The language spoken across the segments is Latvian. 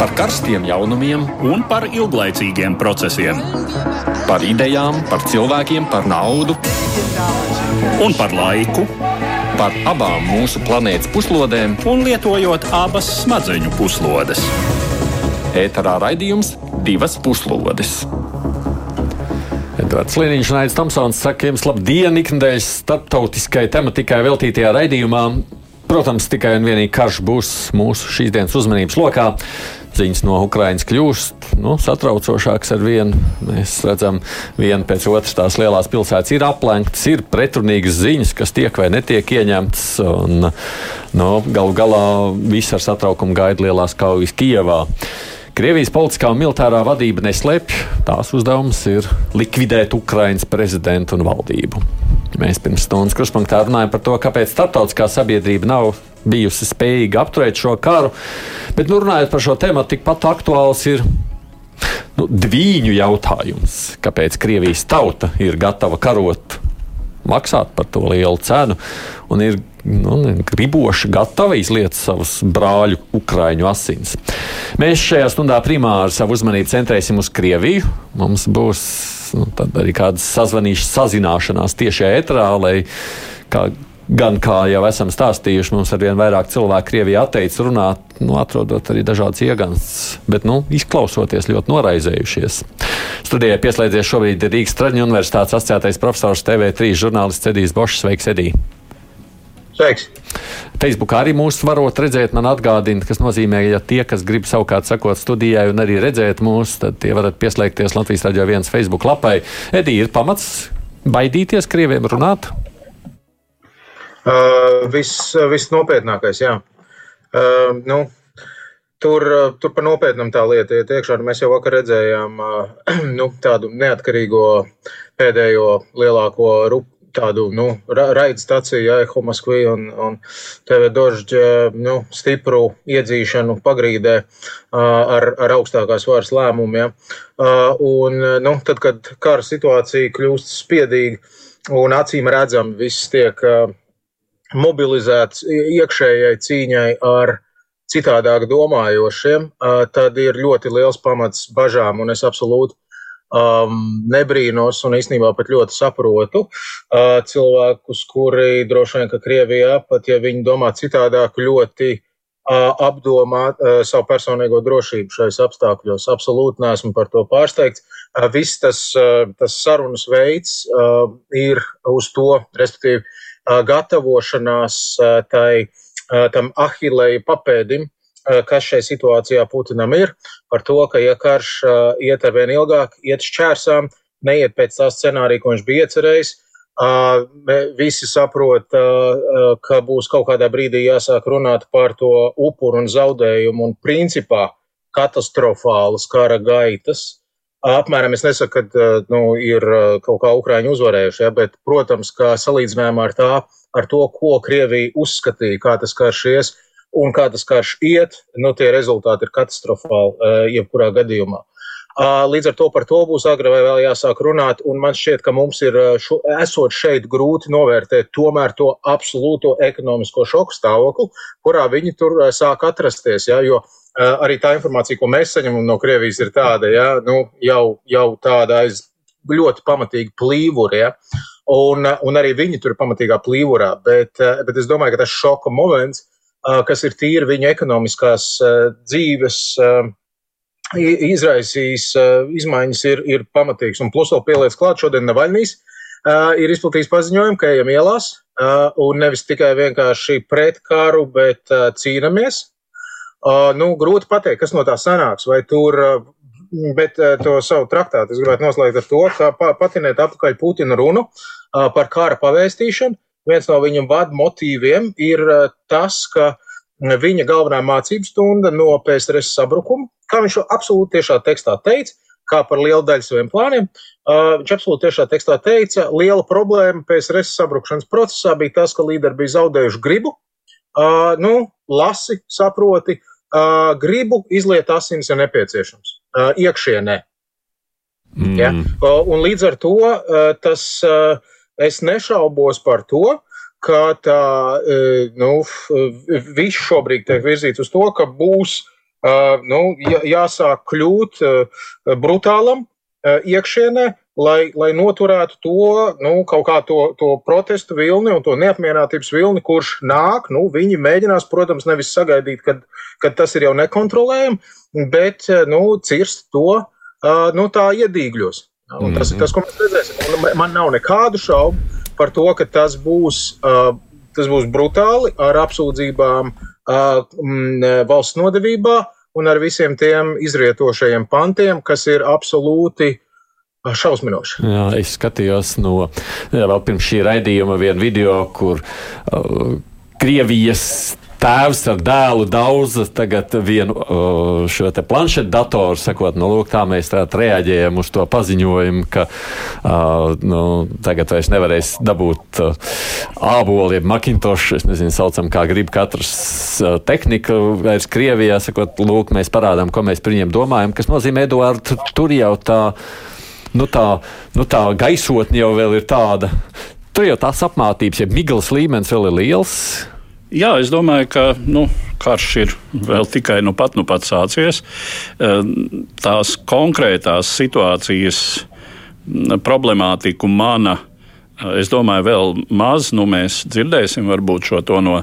par karstiem jaunumiem un par ilglaicīgiem procesiem. Par idejām, par cilvēkiem, par naudu un par laiku. Par abām mūsu planētas puslodēm, un lietojot abas smadzeņu puslodes. Ēterā raidījums divas puslodes. Edvards Liniņš un Aits Tomsons saka jums labdien ikdienas starptautiskai tematikai veltītajā raidījumā. Protams, tikai un vienīgi karš būs mūsu šīs dienas uzmanības lokā. Ziņas no Ukrainas kļūst nu, satraucošākas ar vienu. Mēs redzam, viena pēc otras tās lielās pilsētas ir aplenktas, ir pretrunīgas ziņas, kas tiek vai netiek ieņemtas. Un, nu, galu galā viss ar satraukumu gaida lielās kaujas Kijevā. Krievijas politiskā un militārā vadība neslēpj, tās uzdevums ir likvidēt Ukraiņas prezidentu un valdību. Mēs pirms stundas kruspunktā runājam par to, kāpēc starptautiskā sabiedrība nav bijusi spējīga apturēt šo karu. Bet, nu, runājot par šo tēmu, tikpat aktuāls ir nu, dviņu jautājums. Kāpēc Krievijas tauta ir gatava karot, maksāt par to lielu cenu un ir nu, griboši gatava izliet savus brāļu ukrāņu asins. Mēs šajā stundā primāri savu uzmanību centrēsim uz Krieviju. Mums būs nu, arī kādas sazvanīšanas, sazināšanās tieši ētrā, lai kā, gan kā jau esam stāstījuši, mums ar vien vairāk cilvēku Krievijā atteicis runāt, nu, atrodot arī dažādas iegansts, bet nu, izklausoties ļoti noraizējušies. Studijai pieslēdzies šobrīd Rīgas Traģiņu universitātes asociētais profesors TV3 žurnālists Edijs Bošs. Sveiks, Edī! Sveiks! Facebookā arī mūs varot redzēt, man atgādina, kas nozīmē, ja tie, kas grib savukārt sekot studijai un arī redzēt mūs, tad tie varat pieslēgties Latvijas raidījā viens Facebook lapai. Edī, ir pamats baidīties krieviem runāt? Uh, vis nopietnākais, jā. Uh, nu, Tur, tur par nopietnam tā lieta iet iekšā. Nu, mēs jau vakar redzējām uh, nu, tādu neatkarīgo pēdējo lielāko rup, tādu nu, ra raidstaciju, ja, Eho Maskvī un, un TV Dožģa nu, stipru iedzīšanu pagrīdē ar, ar augstākās varas lēmumiem. Ja. Un, nu, tad, kad kara situācija kļūst spiedīga un acīm redzam, viss tiek mobilizēts iekšējai cīņai ar citādāk domājošiem, tad ir ļoti liels pamats bažām, un es absolūti um, nebrīnos un īstenībā pat ļoti saprotu uh, cilvēkus, kuri droši vien, ka Krievijā, pat ja viņi domā citādāk, ļoti uh, apdomā uh, savu personīgo drošību šais apstākļos. Absolūti neesmu par to pārsteigts. Uh, viss tas, uh, tas sarunas veids uh, ir uz to, respektīvi, gatavošanās tai, tam ahilēju papēdim, kas šajā situācijā Putinam ir, par to, ka, ja karš iet ar vien ilgāk, iet šķērsām, neiet pēc tā scenārija, ko viņš bija iecerējis. Visi saprot, ka būs kaut kādā brīdī jāsāk runāt par to upuru un zaudējumu un principā katastrofālas kara gaitas. Apmēram es nesaku, ka nu, ir kaut kā Ukrāņi uzvarējuši, ja, bet, protams, kā salīdzinājumā ar, tā, ar to, ko Krievija uzskatīja, kā tas karš ies, uh, un kā tas karš iet, nu, tie rezultāti ir katastrofāli eh, jebkurā gadījumā. Līdz ar to par to būs agri vai vēl jāsāk runāt, un man šķiet, ka mums ir, šo, esot šeit, grūti novērtēt tomēr to absolūto ekonomisko šoku stāvokli, kurā viņi tur sāk atrasties. Ja, jo arī tā informācija, ko mēs saņemam no Krievijas, ir tāda, ja, nu, jau, jau tāda aiz ļoti pamatīgi plīvuri. Ja, un, un arī viņi tur ir pamatīgā plīvurā, bet, bet es domāju, ka tas šoka moments kas ir tīri viņa ekonomiskās dzīves izraisījis izmaiņas, ir, ir pamatīgs. Un plus vēl pieliec klāt, šodien Navaļnīs ir izplatījis paziņojumu, ka ejam ielās un nevis tikai vienkārši pret karu, bet cīnamies. Nu, grūti pateikt, kas no tā sanāks, vai tur, bet to savu traktātu es gribētu noslēgt ar to, ka patinēt apakaļ Putina runu par kara pavēstīšanu, viens no viņa vadu motīviem ir tas, ka viņa galvenā mācību stunda no PSRS sabrukuma, kā viņš to absolūti tiešā tekstā teica, kā par lielu daļu saviem plāniem. Uh, viņš absolūti tiešā tekstā teica, liela problēma PSRS sabrukšanas procesā bija tas, ka līderi bija zaudējuši gribu. Uh, nu, lasi, saproti, uh, gribu izliet asins, ja nepieciešams, uh, iekšienē. Mm. Ja? Uh, un līdz ar to uh, tas. Uh, Es nešaubos par to, ka tā, e, nu, viss šobrīd tiek virzīts uz to, ka būs nu, jāsāk kļūt brutālam iekšienē, lai, lai noturētu to nu, kaut kā to, to protestu vilni un to neapmierinātības vilni, kurš nāk. Nu, viņi mēģinās, protams, nevis sagaidīt, kad, kad tas ir jau nekontrolējami, bet nu, cirst to nu, tā iedīgļos. Un tas ir tas, ko mēs redzēsim. Un man nav nekādu šaubu par to, ka tas būs, tas būs brutāli ar apsūdzībām valsts nodevībā un ar visiem tiem izrietošajiem pantiem, kas ir absolūti Šausminoši. Jā, es skatījos no vēl pirms šī raidījuma vienu video, kur uh, Krievijas tēvs ar dēlu daudz tagad vienu uh, šo te planšetu datoru, sakot, nu, lūk, tā mēs tā reaģējam uz to paziņojumu, ka uh, nu, tagad vairs nevarēs dabūt uh, āboli, makintošu, es nezinu, saucam, kā grib katrs tehnika vairs Krievijā, sakot, lūk, mēs parādām, ko mēs par viņiem domājam, kas nozīmē, Eduārd, tur jau tā nu tā, nu tā gaisotne jau ir tāda. Tur jau tās apmācības, ja miglas līmenis vēl ir liels. Jā, es domāju, ka nu, karš ir vēl tikai nu pat, nu pat sācies. Tās konkrētās situācijas problemātiku mana. Es domāju, vēl maz, nu, mēs dzirdēsim šo to no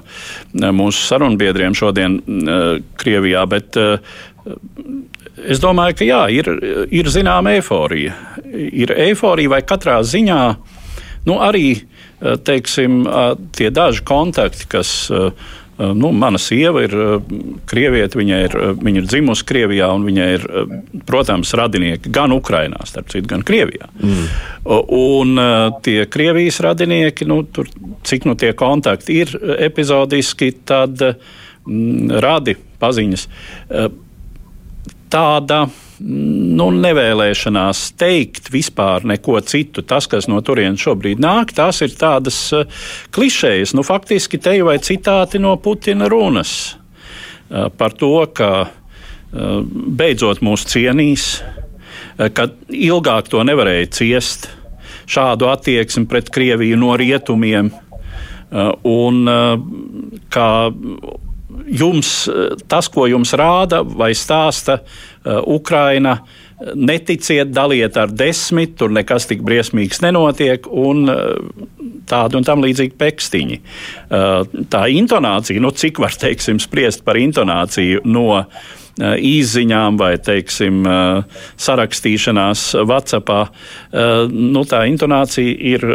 mūsu sarunbiedriem šodien Krievijā, bet Es domāju, ka jā, ir, ir zināma eiforija. Ir eiforija vai katrā ziņā nu, arī teiksim, tie daži kontakti, kas. Nu, mana sieva ir krieviete, viņa ir, viņa ir dzimusi Krievijā, un viņa ir, protams, radinieki gan Ukrajinā, starp citu, gan Krievijā. Mm. Un tie Krievijas radinieki, nu, tur, cik nu tie kontakti ir epizodiski, tad mm, radi paziņas tāda nu, nevēlēšanās teikt vispār neko citu. Tas, kas no turienes šobrīd nāk, tās ir tādas uh, klišejas, nu, faktiski te vai citāti no Putina runas uh, par to, ka uh, beidzot mūs cienīs, ka ilgāk to nevarēja ciest, šādu attieksmi pret Krieviju no rietumiem. Un kā jums eh, tas, ko jums rāda vai stāsta uh, Ukraina, neticiet, daliet ar desmit, tur nekas tik briesmīgs nenotiek, un uh, tādi un tam līdzīgi pekstiņi. Tā intonācija, nu cik var teiksim spriest par intonāciju no īsiņām vai, teiksim, sarakstīšanās WhatsApp. Nu, tā intonācija ir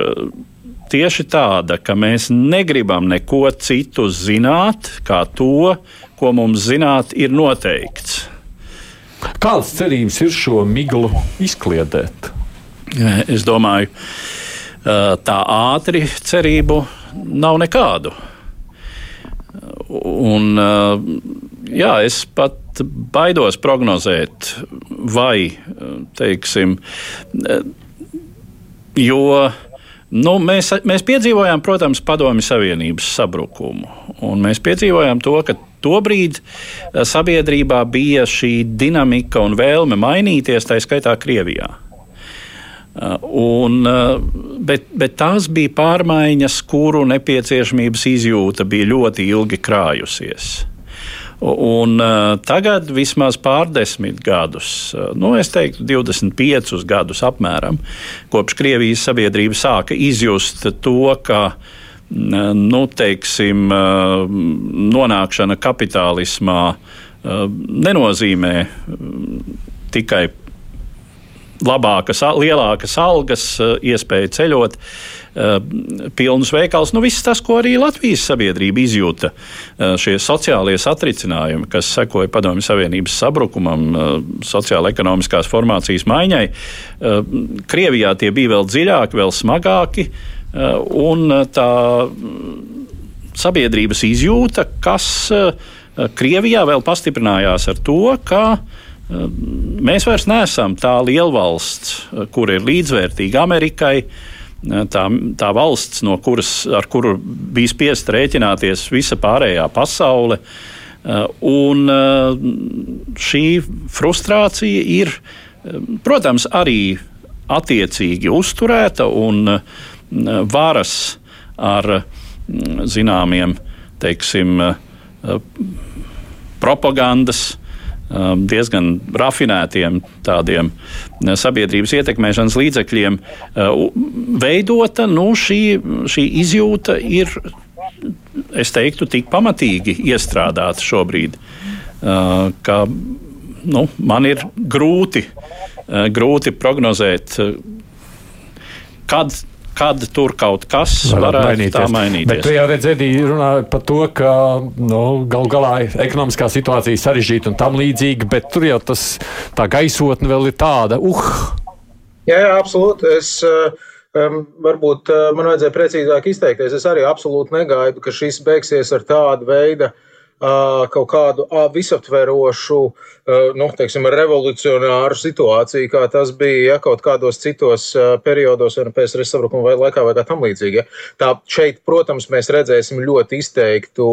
tieši tāda, ka mēs negribam neko citu zināt, kā to, ko mums zināt ir noteikts. Kādas cerības ir šo miglu izkliedēt? Es domāju, tā ātri cerību nav nekādu. Un, jā, es pat baidos prognozēt, vai, teiksim, jo Nu, mēs, mēs piedzīvojām, protams, Padomju Savienības sabrukumu. Mēs piedzīvojām to, ka tobrīd eh, sabiedrībā bija šī dinamika un vēlme mainīties, tā skaitā Krievijā. Eh, un, eh, bet, bet tās bija pārmaiņas, kuru nepieciešamības izjūta bija ļoti ilgi krājusies. Un, uh, tagad vismaz pārdesmit gadus, uh, nu, es teiktu, 25 gadus apmēram, kopš Krievijas sabiedrība sāka izjust to, ka uh, nu, teiksim, uh, nonākšana kapitālismā uh, nenozīmē tikai labākas, lielākas algas, iespēja ceļot. Eh, pilnus veikals. Nu, viss tas, ko arī Latvijas sabiedrība izjūta, eh, šie sociālie satricinājumi, kas sekoja Padomju Savienības sabrukumam, eh, sociāla-ekonomiskās formācijas maiņai. Krievijā tie bija vēl dziļāki, vēl smagāki. Un tā sabiedrības izjūta, kas Krievijā vēl pastiprinājās ar to, ka mēs vairs neesam tā lielvalsts, kur ir līdzvērtīga Amerikai, tā, tā valsts, no kuras, ar kuru bija spiest rēķināties visa pārējā pasaule. Uh, un uh, šī frustrācija ir, uh, protams, arī attiecīgi uzturēta un varas ar zināmiem, teiksim, propagandas diezgan rafinētiem tādiem sabiedrības ietekmēšanas līdzekļiem veidota, nu, šī, šī izjūta ir, es teiktu, tik pamatīgi iestrādāta šobrīd, ka nu, man ir grūti, grūti prognozēt, kad kad tur kaut kas varētu mainīties. tā mainīties. Bet tu jau redzēji, runājot par to, ka nu, gal galā ekonomiskā situācija ir sarežģīta un tam līdzīga, bet tur jau tas tā gaisotne vēl ir tāda, uh! Jā, jā absolūti. Es, um, varbūt uh, man vajadzēja precīzāk izteikties. Es arī absolūti negaidu, ka šis beigsies ar tādu veidu kaut kādu visaptverošu, nu, teiksim, revolucionāru situāciju, kā tas bija ja, kaut kādos citos periodos, vai nu PSRS sabrukuma vai laikā, vai kā tam līdzīgi. Ja. Tā šeit, protams, mēs redzēsim ļoti izteiktu.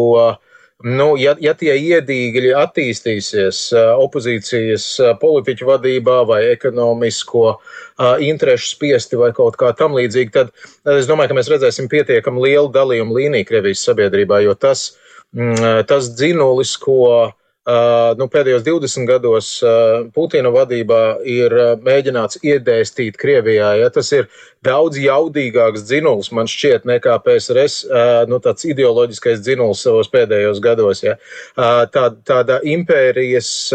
Nu, ja, ja tie iedīgļi attīstīsies opozīcijas politiķu vadībā vai ekonomisko interešu spiesti vai kaut kā tam līdzīgi, tad es domāju, ka mēs redzēsim pietiekami lielu dalījumu līniju Krievijas sabiedrībā, jo tas Mm, tas dzinulis, ko nu, pēdējos 20 gados Putina vadībā ir mēģināts iedēstīt Krievijā. Ja, tas ir daudz jaudīgāks dzinulis, man šķiet, nekā PSRS, nu, ideoloģiskais dzinulis savos pēdējos gados. Ja. Tā, tāda impērijas,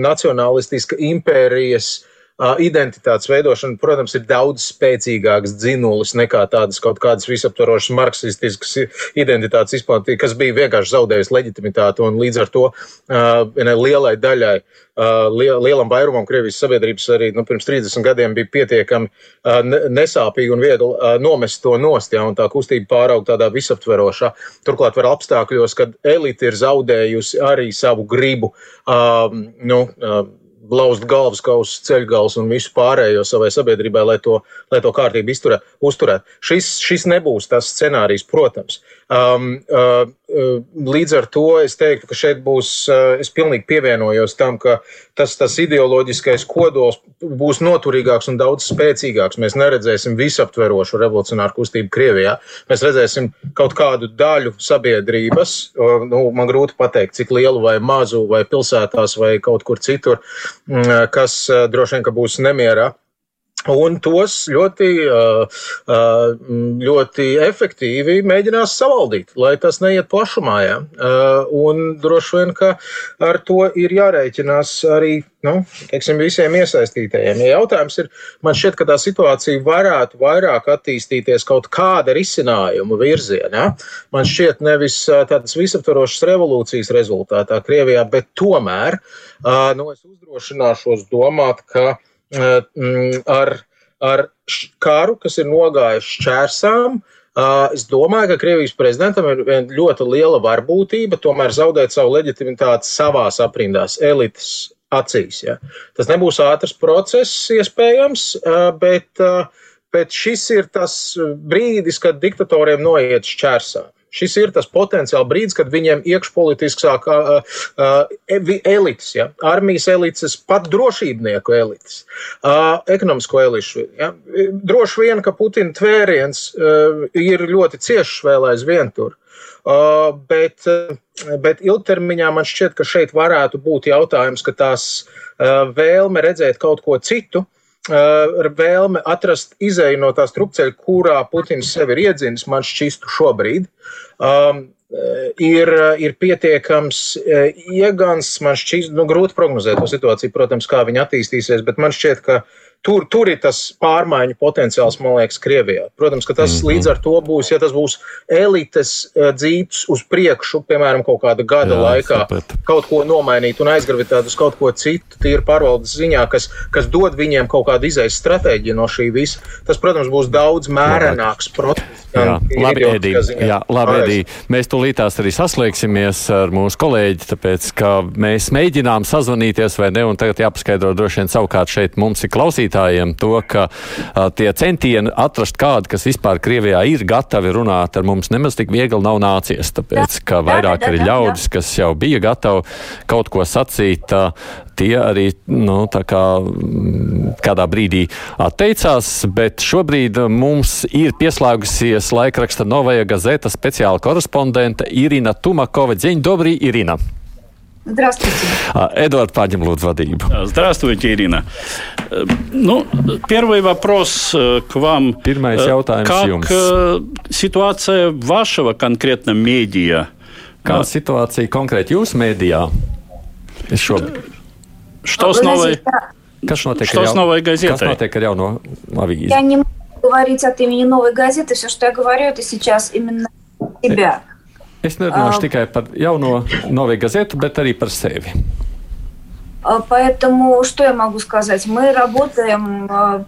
nacionalistiska impērijas identitātes veidošana, protams, ir daudz spēcīgāks dzinulis nekā tādas kaut kādas visaptvarošas marksistiskas identitātes izplatība, kas bija vienkārši zaudējusi leģitimitāti un līdz ar to uh, lielai daļai, lielam vairumam Krievijas sabiedrības arī nu, pirms 30 gadiem bija pietiekami nesāpīgi un viegli nomest to nost, ja, tā kustība pāraug tādā visaptverošā. Turklāt var apstākļos, kad elite ir zaudējusi arī savu gribu. Nu, lauzt galvas kausus, ceļgals un visu pārējo savai sabiedrībai, lai to, lai to kārtību izturē, uzturētu. Šis, šis nebūs tas scenārijs, protams. Um, uh, līdz ar to es teiktu, ka šeit būs, uh, es pilnīgi pievienojos tam, ka tas, tas ideoloģiskais kodols būs noturīgāks un daudz spēcīgāks. Mēs neredzēsim visaptverošu revolucionāru kustību Krievijā. Mēs redzēsim kaut kādu daļu sabiedrības, nu, man grūti pateikt, cik lielu vai mazu, vai pilsētās, vai kaut kur citur, mm, kas uh, droši vien, būs nemierā Un tos ļoti, ļoti efektīvi mēģinās savaldīt, lai tas neiet plašumā. Ja? Un droši vien, ka ar to ir jārēķinās arī nu, teiksim, visiem iesaistītajiem. Ja jautājums ir, man šķiet, ka tā situācija varētu vairāk attīstīties kaut kāda risinājuma virzienā. Man šķiet, nevis tādas visaptvarošas revolūcijas rezultātā Krievijā, bet tomēr nu, es uzdrošināšos domāt, ka ar, ar karu, kas ir nogājis šķērsām. Es domāju, ka Krievijas prezidentam ir ļoti liela varbūtība tomēr zaudēt savu leģitimitāti savās aprindās, elites acīs. Ja. Tas nebūs ātrs process, iespējams, bet, bet šis ir tas brīdis, kad diktatoriem noiet šķērsām. Šis ir tas potenciāls brīdis, kad viņiem iekšpolitiski sāk uh, uh, elites, ja? armijas elites, pat drošībnieku elites, uh, ekonomisko elišu. Ja? Droši vien, ka Putina tvēriens uh, ir ļoti ciešs vēl aizvien tur. Uh, bet, bet ilgtermiņā man šķiet, ka šeit varētu būt jautājums, ka tās uh, vēlme redzēt kaut ko citu, uh, ar vēlme atrast izēju no tā strupceļa, kurā Putins sevi ir iedzinis, man šķistu šobrīd. Um, ir, ir pietiekams iegans. Man šķiet, nu, grūti prognozēt to situāciju, protams, kā viņa attīstīsies, bet man šķiet, ka Tur, tur ir tas pārmaiņu potenciāls, man liekas, Krievijā. Protams, ka tas mm -hmm. līdz ar to būs, ja tas būs elites eh, dzīves uz priekšu, piemēram, kaut kāda gada Jā, laikā, saprat. kaut ko nomainīt un aizgravitēt uz kaut ko citu, tīri pārvaldes ziņā, kas, kas dod viņiem kaut kādu izējas stratēģiju no šī visa. Tas, protams, būs daudz mērenāks process. Jā, labi, Edī, jā, labi, Edī. Mēs tūlītās arī saslēgsimies ar mūsu kolēģi, tāpēc, ka mēs mēģinām sazvanīties vai ne, un tagad jāpaskaidro droši vien savukārt šeit mums ir klausīt klausītājiem to, ka a, tie centieni atrast kādu, kas vispār Krievijā ir gatavi runāt ar mums, nemaz tik viegli nav nācies. Tāpēc, ka vairāk arī ļaudis, kas jau bija gatavi kaut ko sacīt, a, tie arī nu, kā, kādā brīdī atteicās, bet šobrīd mums ir pieslēgusies laikraksta Novaja Gazeta speciāla korespondente Irina Tumakova. Dziņ, dobrī, Irina! Здравствуйте. Эдуард Падим, лūdzu, vadību. Здравствуйте, Ирина. Ну, первый вопрос к вам. Pirmais jautājums как jums. ситуация вашего конкретно медиа? Kāda situācija konkrēti jūsu mēdījā? Es šobrīd. Что с новой? Kas notiek Что ar с новой газетой? Kas notiek ar jauno avīzi? Я не могу говорить от имени новой газеты. Все, что я говорю, это сейчас именно себя. Es nerunāšu tikai par jauno noviju gazetu, bet arī par sevi. А, Поэтому что я могу сказать? Мы работаем а,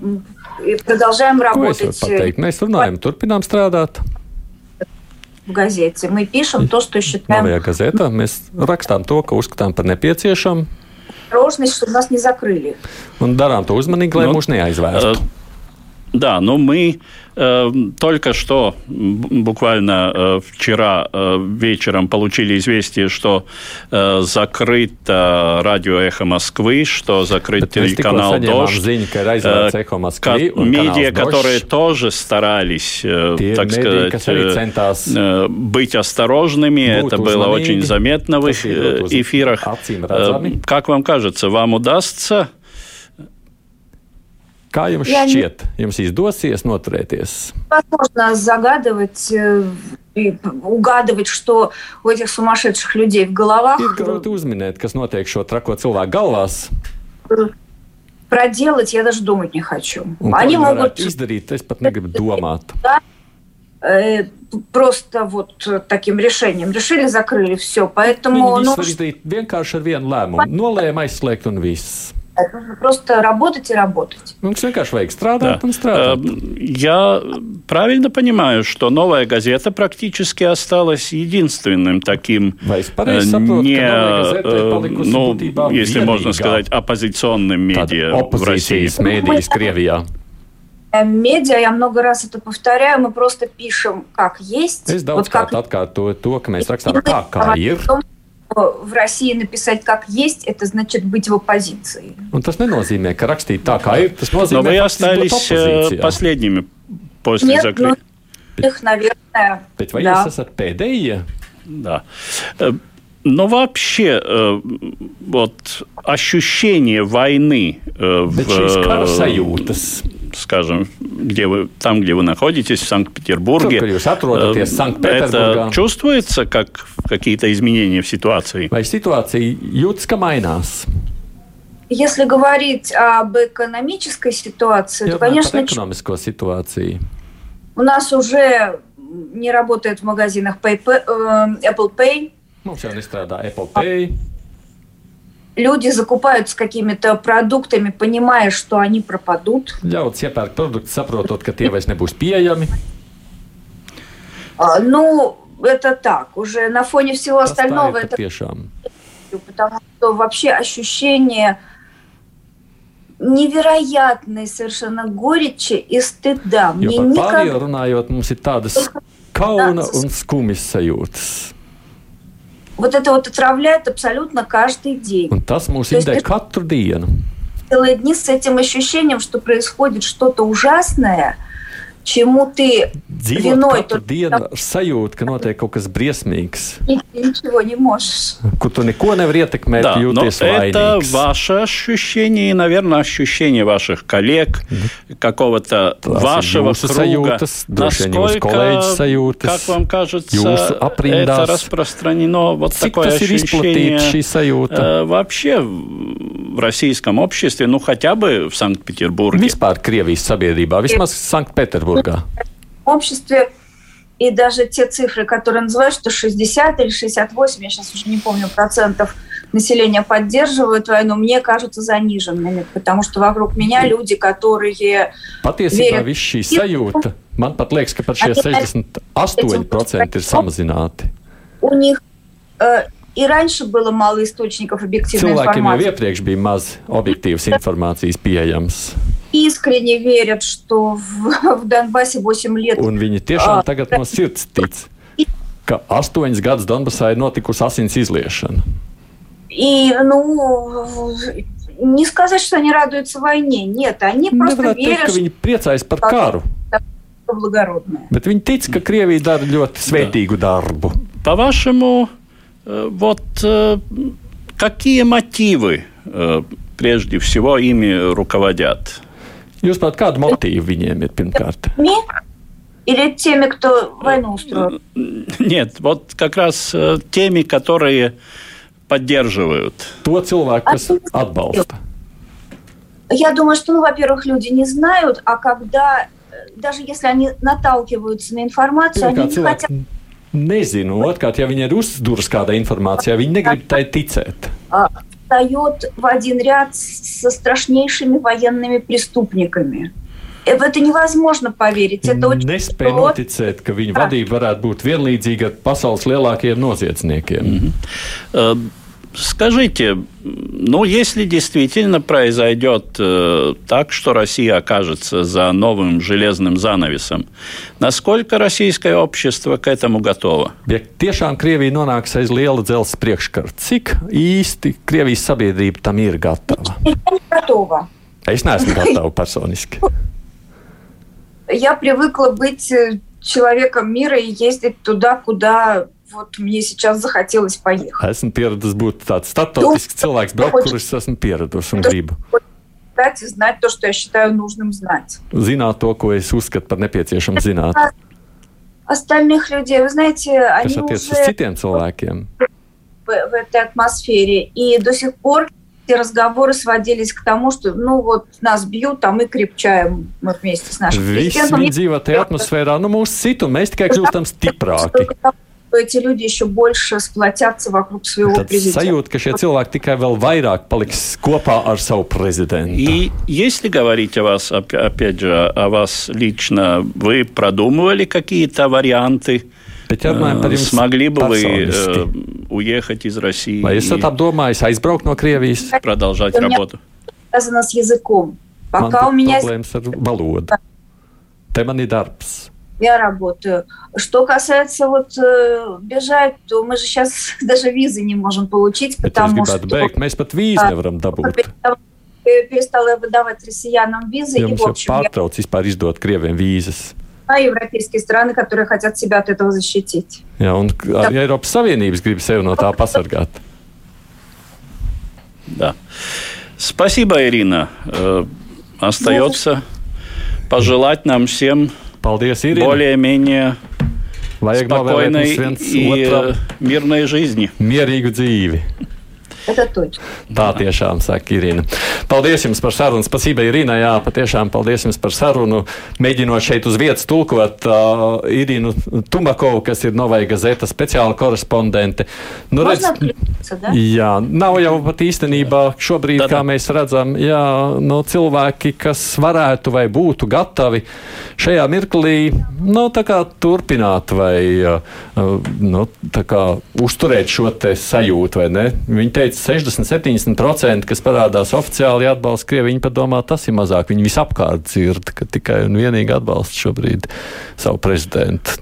и продолжаем Ko es varu работать pateikt? Mēs runājam, turpinām strādāt. в газете. Мы пишем то, что считаем Novajā gazetā mēs rakstām to, ko uzskatām par nepieciešamu, осторожность, чтобы нас не закрыли. un darām to uzmanīgi, lai Nu, mūs neaizvērstu. Да, но мы э, только что, буквально э, вчера э, вечером, получили известие, что э, закрыто радио «Эхо Москвы», что закрыт телеканал «Дождь». Э, Эхо Москвы, медиа, которые тоже старались, э, так сказать, э, э, быть осторожными. Это было очень заметно в эфирах. Э, как вам кажется, вам удастся Kā jums Jā, ne- šķiet, jums izdosies noturēties? Возможно загадывать э, и угадывать, что у этих сумасшедших людей в головах. Ir grūti uzminēt, kas notiek šo trako cilvēku galvās. Проделать я даже думать не хочу. Un ko Они viņi могут varētu izdarīt, es pat negribu domāt. э, просто вот таким решением решили, закрыли все. Поэтому Viņi ну, visu var izdarīt vienkārši ar vienu lēmumu. Nolēma aizslēgt un viss. Нужно просто работать и работать. Mums vienkārši vajag strādāt Да. strādāt. Э, Я правильно понимаю, что новая газета практически осталась единственным таким э, не, э, ну, если можно сказать, оппозиционным медиа в России? Медиа, я много раз это повторяю, мы просто пишем как есть. Es Вот как atkārtoju to, ka mēs rakstām tā, kā говорим ir. В России написать как есть, это значит быть в оппозиции. Un tas nenozīmē, ka rakstīt tā, kā ir. Tas Но nozīmē, вы būt остались э, последними после Нет, ну, закрытия. их, наверное, Bet vai да. pēdējie? Да. Э, Но вообще, э, вот ощущение войны в, Скажем, где вы, там, где вы находитесь, в Санкт-Петербурге, э, это чувствуется как какие-то изменения в ситуации? vai situācija jūtas, ka mainās? Если говорить об экономической ситуации, Jā, то, конечно, ekonomisko situāciju. у нас уже не работает в магазинах э, Apple Pay. Mums jau nestrādā Apple Pay. Люди закупаются какими-то продуктами, понимая, что они пропадут. Ļauts iepērkt produktus, saprotot, ka tie vairs nebūs pieejami. А, Ну, это так. Уже на фоне всего Tas остального это patiešām. потому что вообще ощущение невероятной совершенно горечи и стыда. Мне никогда runājot, mums ir tādas kauna un skumjas sajūtas. Вот это вот отравляет абсолютно каждый день. Un tas mūs indē katru dienu. Целые дни с этим ощущением, что происходит что-то ужасное, чему ты Dzīvot Vienoj katru tur- dienu ar sajūtu, ka notiek kaut kas briesmīgs, ничего не можешь. kur tu neko nevari ietekmēt, Да, но jūties это vainīgs. ваше ощущение и, наверное, ощущение ваших коллег, какого-то Tas ir вашего jūsu круга. sajūtas, droši vien jūsu kolēģu sajūtas, как вам кажется, jūsu aprindās. это распространено вот Cik такое tas ir ощущение izplatīts, šī sajūta? э, вообще в российском обществе, ну хотя бы в Санкт-Петербурге. Vispār Krievijas sabiedrībā, vismaz Sanktpēterburgā. В обществе и даже те цифры, которые называют, что 60 или 68, я сейчас уже не помню, процентов населения поддерживают войну, мне кажутся заниженными, потому что вокруг меня люди, которые Patiesībā Viena- viss šī sajūta, man pat liekas, ka pat šie 68% ir samazināti. у них э, и раньше было мало источников объективной Cilvēkiem jau информации. iepriekš bija maz objektīvas informācijas pieejams, Искренне верят, что в, в Донбассе 8 лет un viņi tiešām tagad no sirds tic, ka astoņas gadus Donbasā ir notikusi asins izliešana. И, ну, не сказать, что они радуются войне. Нет, они просто Nevarētu teikt, верят, ka viņi priecājas par karu, что благородное. bet viņi tic, ka Krievija dara ļoti svētīgu darbu. По-вашему, э, вот э, какие мотивы прежде всего ими руководят? Jūs pat kādu motīvu viņiem ir pirmkārt? Или теми, кто войну устроил? Нет, вот как раз теми, которые поддерживают. То cilvēku, kas atbalsta. Я думаю, что, ну, во-первых, люди не знают, а когда, даже если они наталкиваются на информацию, они не хотят... Nezinu, otrkārt, ja viņi ir uzduras kādā informācijā, viņi negrib tai ticēt. Встает в один ряд со страшнейшими военными преступниками. В это невозможно поверить. Это очень Nespēju noticēt, ka viņa vadība varētu būt vienlīdzīga pasaules lielākajiem noziedzniekiem. Mm -hmm. uh, Скажите, ну, если действительно произойдет э, так, что Россия окажется за новым железным занавесом, насколько российское общество к этому готово? Ja tiešām Krievija nonāks aiz liela dzelzs priekškara, cik īsti Krievijas sabiedrība tam ir gatava? Готова. Es neesmu gatava personiski. Я привыкла быть человеком мира и ездить туда, куда вот мне сейчас захотелось поехать. Esmu pieradis būt tāds starptautisks cilvēks, braukt, kur es esmu pieradusi un gribu. Знать и знать то, что я считаю нужным знать. Zināt to, ko es uzskatu par nepieciešamu zināt. Остальных людей, вы знаете, они Kas attiecas uz уже citiem cilvēkiem. в, в этой атмосфере. И до сих пор эти разговоры сводились к тому, что, ну вот, нас bьют, а мы крепчаем мы вместе с нашим Visi президентом. viņi dzīvo tajā atmosfērā, nu mūsu citu, un mēs tikai kļūstam stiprāki. Что эти люди еще больше сплотятся вокруг своего Tad президента. sajūta, ka šie cilvēki tikai vēl vairāk paliks kopā ar savu. И если говорить о вас, оп- опять же, о вас лично, вы продумывали какие-то варианты? Э, Смогли бы вы э, уехать из России vai esat и apdomājis aizbraukt no Krievijas? продолжать работу? Связано с языком. Пока у меня problēmas ar valodu. Te man ir darbs. Я работаю. Что касается вот э, бежать, то мы же сейчас даже визы не можем получить, потому что beigt, mēs pat vīzu nevaram dabūt. перестала- выдавать россиянам визы, и, Jums в jau общем, я pārtrauc vispār izdot krieviem vīzas. знаю европейские страны, которые хотят себя от этого защитить. Jā, un arī Eiropas Savienības grib sevi no tā pasargāt. Да. Спасибо, Ирина. Э, Остается пожелать нам всем Paldies, Irina. более-менее Vajag novēlēt mums viens otram э, mierīgu dzīvi. Это точно. Tā tiešām saka Irina. Paldies jums par sarunu. Spasība Irina, jā, patiešām paldies jums par sarunu. Mēģinot šeit uz vietas tulkot uh, Irinu Tumakovu, kas ir Novai Gazeta speciāla korespondente. Nu, Можно отключиться, да? Jā, nav jau pat īstenībā šobrīd, Tad- kā mēs redzam, jā, no cilvēki, kas varētu vai būtu gatavi šajā mirklī nu, tā kā turpināt vai uh, nu, tā kā uzturēt šo te sajūtu. vai ne? Viņi teica, 60-70%, kas parādās oficiāli atbalsta Krieviju. Viņi pat domā, tas ir mazāk. Viņi visapkārt dzird, ka tikai un vienīgi atbalsta šobrīd savu prezidentu.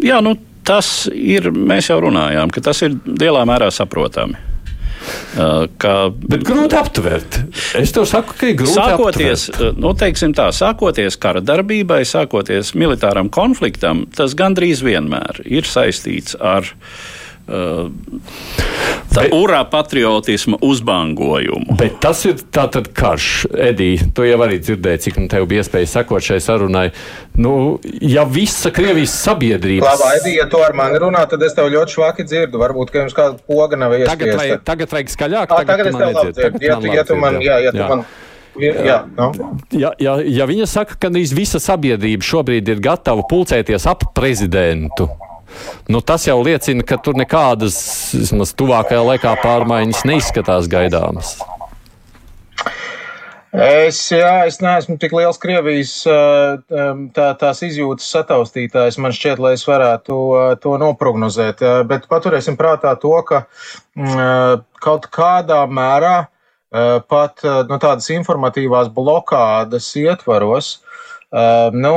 Jā, nu, tas ir, mēs jau runājām, ka tas ir lielā mērā saprotami. Ka Bet grūti aptvert. Es tev saku, ka ir grūti Sākoties, aptvert. nu, teiksim tā, sākoties kara darbībai, sākoties militāram konfliktam, tas gandrīz vienmēr ir saistīts ar uh, tā Bet- urā patriotisma uzbangojumu. Bet tas ir tātad karš, Edija. Tu jau arī dzirdēji, cik nu tev bija iespēja sekot šai sarunai. Nu, ja visa Krievijas sabiedrība. Labi, Aidi, ja tu ar mani runā, tad es tev ļoti švaki dzirdu. Varbūt, ka jums kāda poga nav Tagad iespiesta. vajag, tagad vajag skaļāk. Ā, Tagad tu es man tev labi dzirdu. Ja Tagad tu, man ja tu man, jā, ja tu man. Jā, jā, nu. Ja, ja, ja viņa saka, ka gandrīz visa sabiedrība šobrīd ir gatava pulcēties ap prezidentu, nu, tas jau liecina, ka tur nekādas vismaz tuvākajā laikā pārmaiņas neizskatās gaidāmas. Es, jā, es neesmu tik liels Krievijas ā, tā, tās izjūtas sataustītājs, man šķiet, lai es varētu ā, to noprognozēt. Bet paturēsim prātā to, ka mm, ā, kaut kādā mērā pat ā, nu, tādas informatīvās blokādes ietvaros, nu,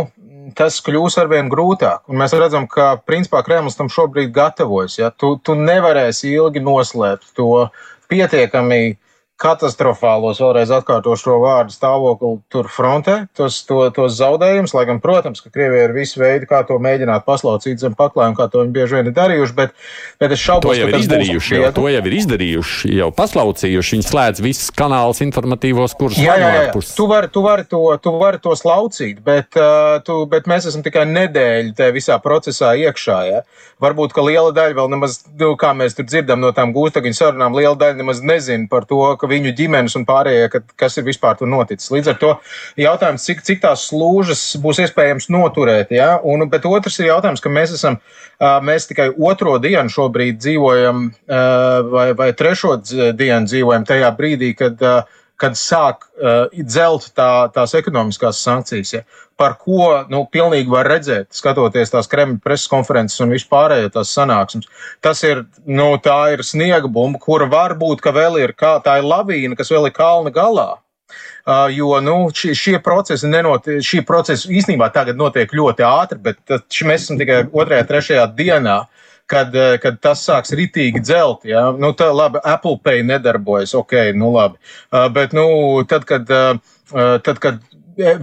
tas kļūs arvien grūtāk. Un mēs redzam, ka principā Kremlis tam šobrīd gatavojas. Ja? Tu, tu nevarēsi ilgi noslēpt to pietiekami katastrofālos, vēlreiz atkārtošu šo vārdu stāvokli tur frontē, tos, to, tos zaudējumus, lai gan, protams, ka Krievija ir visi veidi, kā to mēģināt paslaucīt zem paklājuma, kā to viņi bieži vien ir darījuši, bet, bet es šaubos, to ka tas izdarījuši. Jau, to jau ir izdarījuši, jau paslaucījuši. Viņi slēdz visus kanālus informatīvos, kurus jā, jā, jā. Tu vari, tu vari to, tu vari to slaucīt, bet, uh, tu, bet mēs esam tikai nedēļu tajā visā procesā iekšā. Ja? Varbūt, ka liela daļa vēl nemaz, nu, kā mēs tur dzirdam no tām gūstekņu sarunām, liela daļa nemaz nezina par to, ka viņu ģimenes un pārējie, ka, kas ir vispār tur noticis. Līdz ar to jautājums, cik, cik tās slūžas būs iespējams noturēt. Ja? Un, bet otrs ir jautājums, ka mēs esam, mēs tikai otro dienu šobrīd dzīvojam, vai, vai trešo dienu dzīvojam tajā brīdī, kad kad sāk uh, dzelt tā, tās ekonomiskās sankcijas, ja, par ko nu, pilnīgi var redzēt, skatoties tās Kremļa preses konferences un vispārējo tās sanāksmes. Tas ir, nu, tā ir sniega bumba, kura varbūt, ka vēl ir kā tā ir lavīna, kas vēl ir kalna galā. Uh, jo nu, šie, šie procesi, nenotiek, šie procesi īstenībā tagad notiek ļoti ātri, bet mēs esam tikai otrajā, trešajā dienā. Uh, kad, eh, kad tas sāks ritīgi dzelt. Ja? Nu, tā labi, Apple Pay nedarbojas, ok, nu labi. Uh, bet, nu, tad, kad, uh, tad, kad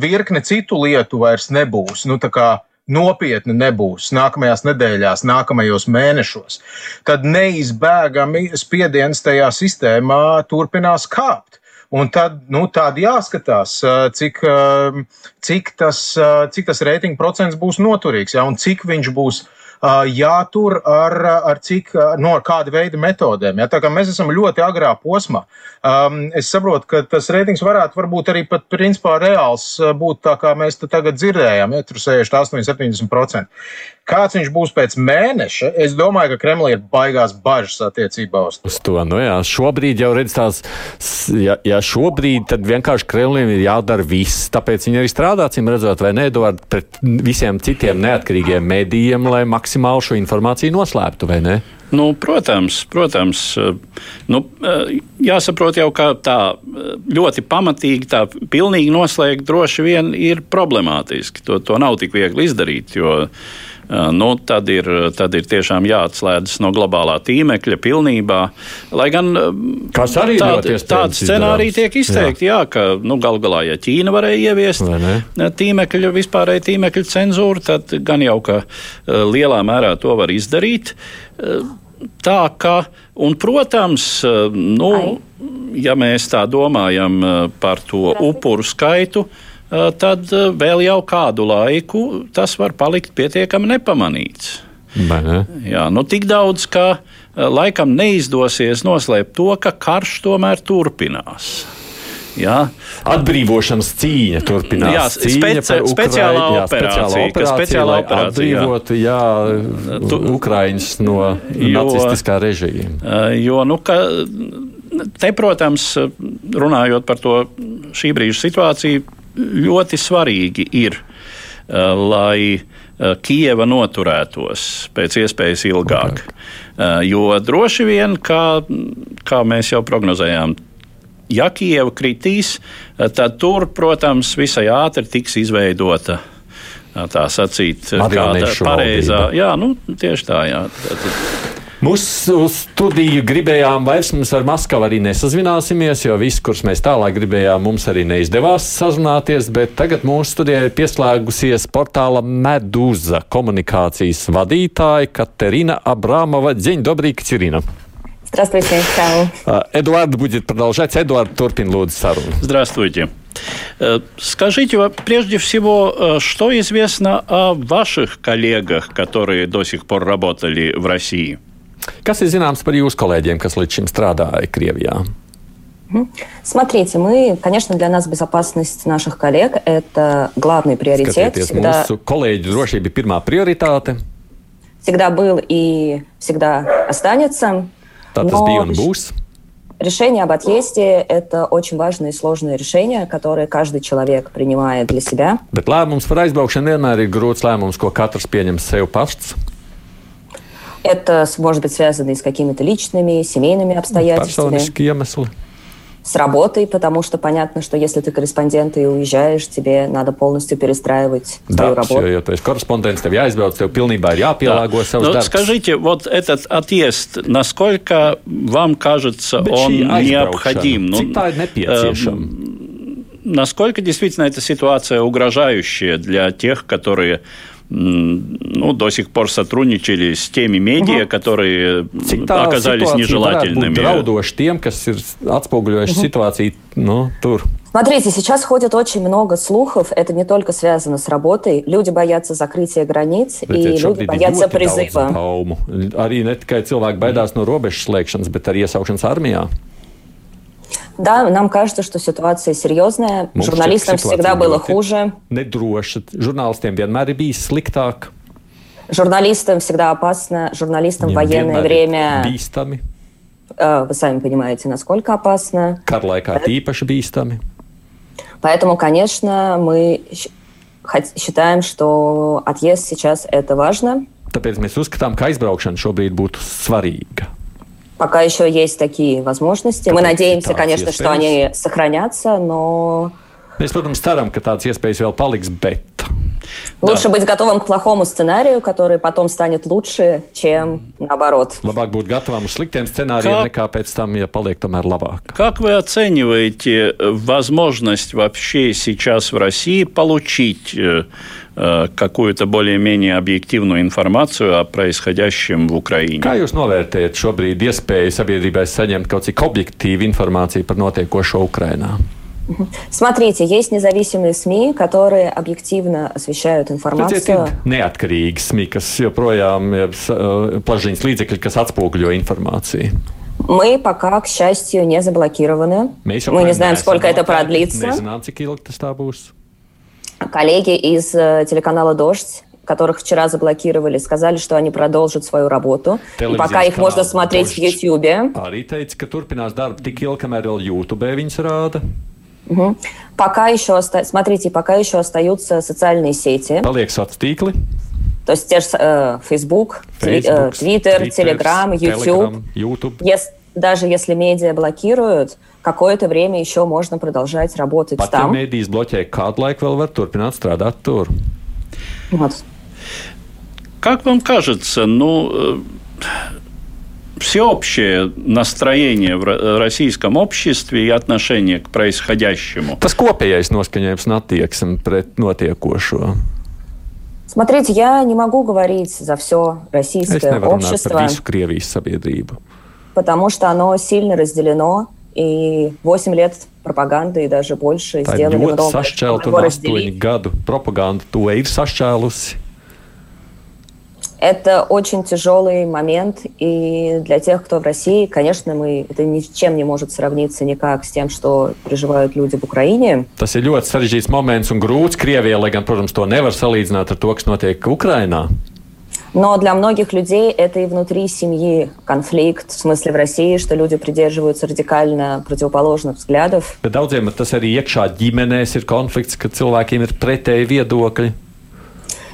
virkne citu lietu vairs nebūs, nu, tā kā nopietni nebūs nākamajās nedēļās, nākamajos mēnešos, tad neizbēgami spiediens tajā sistēmā turpinās kāpt. Un tad, nu, tad jāskatās, cik, cik tas, cik tas reitinga procents būs noturīgs, ja, un cik viņš būs uh, jātur ar, ar cik, no kāda veida metodēm. Ja? Tā kā mēs esam ļoti agrā posmā, um, es saprotu, ka tas reitings varētu varbūt arī pat principā reāls būt tā, kā mēs tagad dzirdējām, ja tur 68, 70%. Kāds viņš būs pēc mēneša? Es domāju, ka Kremlī ir baigās bažas attiecībā uz to. Uz to nu jā, šobrīd jau redz tās, ja, ja šobrīd tad vienkārši Kremlim ir jādara viss, tāpēc viņi arī strādā, cim redzot, vai ne, Eduard, pret visiem citiem neatkarīgiem medijiem, lai maksimāli šo informāciju noslēptu, vai ne? Nu, protams, protams. Nu, jāsaprot jau, ka tā ļoti pamatīgi, tā pilnīgi noslēgt droši vien ir problemātiski. To, to nav tik viegli izdarīt, jo nu, tad, ir, tad ir tiešām jāatslēdzas no globālā tīmekļa pilnībā. Lai gan tādi tād scenāriji tiek izteikti, jā. jā, ka nu, galu galā, ja Ķīna varēja ieviest tīmekļa, vispārēju tīmekļa cenzūru, tad gan jau, ka lielā mērā to var izdarīt. Tā kā, un, protams, nu, ja mēs tā domājam par to upuru skaitu, Eh, tad eh, vēl jau kādu laiku tas var palikt pietiekami nepamanīts. Ne? Jā, nu tik daudz, ka eh, laikam neizdosies noslēpt to, ka karš tomēr turpinās. Jā. Atbrīvošanas cīņa turpinās. Jā, cīņa speci speciālā jā, operācija, speciālā operācija, speciālā operācija atbrīvotu jā. Jā, Ukraiņus no jo, nacistiskā režīma. Jo, nu, ka, te, protams, runājot par to šī brīža situāciju, ļoti svarīgi ir, uh, lai uh, Kieva noturētos pēc iespējas ilgāk. Uh, jo droši vien, kā, kā mēs jau prognozējām, ja Kieva kritīs, tad tur, protams, visai ātri tiks izveidota tā sacīt, kāda pareizā. Jā, nu, tieši tā, jā. Tad, Mūsu studiju gribējām vairs mums ar Maskavu arī nesazināsimies, jo viss, kurus mēs tālāk gribējām, mums arī neizdevās sazināties, bet tagad mūsu studijai ir pieslēgusies portāla Medūza komunikācijas vadītāja Katerina Abramova. День добрый, Катерина. Здравствуйте, Чао. Эдуард будет продолжать. Эдуард Турпин, Луд Сарун. Здравствуйте. Скажите, прежде всего, что известно о ваших коллегах, которые до сих пор работали в России? Kas ir zināms par jūsu kolēģiem, kas līdz šim strādāja Krievijā? Смотрите, мы, конечно, для нас безопасность наших коллег – это главный приоритет. Skatieties, всегда... Mūsu kolēģu drošība ir pirmā prioritāte. Всегда был и всегда останется. Tā tas bija un būs. Решение об отъезде – это очень важное и сложное решение, которое каждый человек принимает для себя. Bet lēmums par aizbraukšanu vienmēr ir grūts lēmums, ko katrs pieņem sev pats. Это может быть связано и с какими-то личными, семейными обстоятельствами. С работой, потому что понятно, что если ты корреспондент и уезжаешь, тебе надо полностью перестраивать Да, свою работу. все, tu esi korespondents, tev jāizbrauc, tev pilnībā ir jāpielāgo savs Ну, darbs. скажите, вот этот отъезд, насколько вам кажется, Bet он необходим? Ну, nepieciešama? насколько действительно эта ситуация угрожающая для тех, которые ну, до сих пор сотрудничали с теми медиа, которые Cik tā оказались situācija varētu būt нежелательными. Draudoši tiem, kas ir atspoguļojuši situāciju nu, tur. Смотрите, сейчас ходит очень много слухов. Это не только связано с работой. Люди боятся закрытия границ, и Redziet, люди šobrīd ir боятся ļoti daudz призыва. baumu. Arī ne tikai cilvēki baidās no robežas slēgšanas, bet arī iesaukšanas armijā. Да, нам кажется, что ситуация серьезная. Mums Журналистам šķiet, ka всегда situācija было ļoti хуже. Nedroša. Žurnālistiem vienmēr ir bijis sliktāk. Журналистам всегда опасно. Журналистам в Viņiem военное vienmēr ir время, Bīstami. э, вы сами понимаете, насколько опасно. Kara laikā īpaši bīstami. Поэтому, конечно, мы щ- хот- считаем, что отъезд сейчас это важно. Tāpēc mēs uzskatām, ka aizbraukšana šobrīd būtu svarīga. Пока еще есть такие возможности. Мы Tāpēc надеемся, situācijas конечно, что iespējas. они сохранятся, но Mēs, protams, ceram, ka tādas iespējas vēl paliks, bet лучше быть готовым к плохому сценарию, который потом станет лучше, чем наоборот. labāk būt gatavam uz sliktiem scenārijiem, Kā- nekā pēc tam, ja paliek tomēr labāk. Как вы оцениваете э, возможность вообще сейчас в России получить э, э, какую-то более-менее объективную информацию о происходящем в Украине? Kā jūs novērtējat šobrīd iespēju sabiedrībai saņemt kaut cik objektīvu informāciju par notiekošo Ukrajinā? Смотрите, есть независимые СМИ, которые объективно освещают Redziet, информацию. ir neatkarīgi SMI, kas joprojām ir uh, plašsaziņas līdzekļi, kas atspoguļo informāciju. Мы пока, к счастью, не заблокированы. Mēs Мы не joprojām знаем, neesam сколько это bloķēti, продлится. Nezinām, cik ilgi tas tā būs. Коллеги из э, телеканала «Дождь», которых вчера заблокировали, сказали, что они продолжат свою работу. И Телевизионный пока их можно канал смотреть в «Дождь». Ютьюбе. Arī teica, ka turpinās darbu tik ilgi, kamēr vēl YouTube viņas rāda. Мгм. Пока еще, оста- смотрите, пока еще остаются социальные сети, Paliek sociālā tīkli, то есть те же э, Facebook, э, Twitter, Telegram, YouTube. YouTube. Ес- даже если медиа блокируют, какое-то время еще можно продолжать работать Pat ja там. mēdīs bloķē kādu laiku, vēl var turpināt strādāt tur. Вот. Как вам кажется, ну, э, всеобщее настроение в ро- российском обществе и отношение к происходящему? Tas kopējais noskaņojums un attieksme pret notiekošo. Смотрите, я не могу говорить за все Es российское nevaru runāt par общество, visu Krievijas sabiedrību. потому что оно сильно разделено, и 8 лет пропаганды и даже больше Tā ir сделали ļoti много, чтобы sašķelta его un разделить. astoņu gadu propaganda to ir sašķēlusi. Это очень тяжелый момент, и для тех, кто в России, конечно, мы, это ни с чем не может сравниться никак с тем, что переживают люди в Украине. Tas ir ļoti sarežģīts moments un grūts Krievijai, lai gan, protams, to nevar salīdzināt ar to, kas notiek Ukrajinā. Но для многих людей это и внутри семьи конфликт, в смысле в России, что люди придерживаются радикально противоположных взглядов. Bet daudziem tas arī iekšā ģimenēs ir konflikts, ka cilvēkiem ir pretēji viedokļi.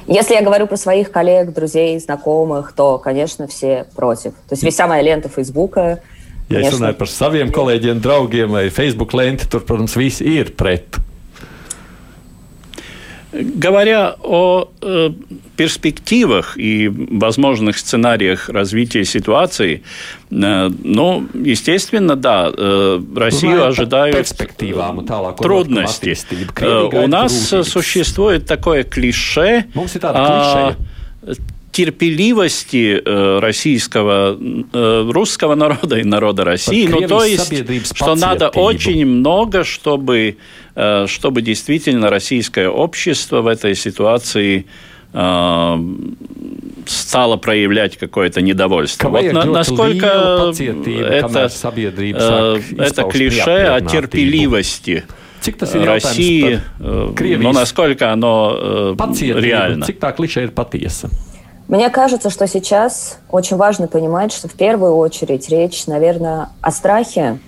Если я говорю про своих коллег, друзей, знакомых, то, конечно, все против. То есть вся моя лента Фейсбука, Ja es конечно, runāju par saviem kolēģiem, draugiem vai Facebook lenti, tur, protams, visi ir pret. Говоря о э, перспективах и возможных сценариях развития ситуации, э, ну, естественно, да, э, Россию Runājot ожидают un tālāko трудности. attīstību. Э, У нас grūtības. существует такое клише Mums ir tāda о klišeja. Терпеливости э, российского, э, русского народа и народа России. Ну, то есть, что надо очень много, чтобы, э, чтобы действительно российское общество в этой ситуации стало проявлять какое-то недовольство. Вот на- насколько это, это клише о терпеливости Cik tas ir России, jautājums ну, насколько оно реально? Cik tā kliša ir patiesa? Мне кажется, что сейчас очень важно понимать, что в первую очередь речь, наверное, о страхе,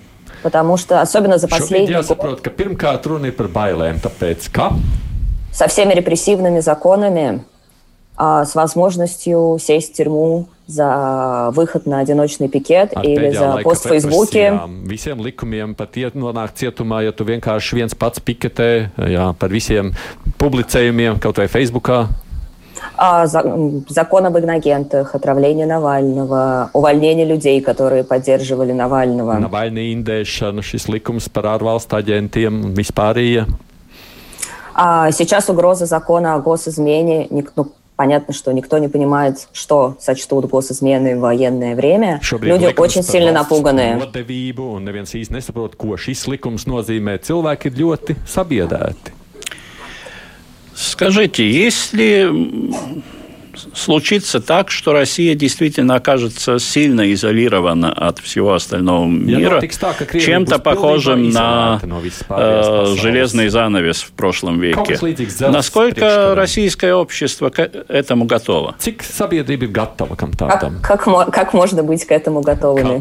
потому что особенно за Šobrīd последний год jāsaprot, ka pirmkārt runa ir par bailēm, tāpēc ka со всеми репрессивными законами а, с возможностью сесть в тюрьму за выход на одиночный пикет Ar или за пост в Фейсбуке. Visiem likumiem pat iet nonākt cietumā, ja tu vienkārši viens pats piketē, jā, par visiem publicējumiem, kaut vai Facebookā. А, за- м, закон об инагентах, отравление Навального, увольнение людей, которые поддерживали Навального. Navaļnī indēšana, šis likums par ārvalstu aģentiem un vispārējie. А сейчас угроза закона о госизмене. Ник- ну, понятно, что никто не понимает, что сочтут госизменой в военное время. Šobrīd Люди likums очень par сильно valsts напуганы. Nodevību, un neviens īsti nesaprot, ko šis likums nozīmē. Cilvēki ir ļoti sabiedēti. Скажите, если случится так, что Россия действительно окажется сильно изолирована от всего остального мира, чем-то похожим на э, железный занавес в прошлом веке. Насколько российское общество к этому готово? Как, как, как можно быть к этому готовыми?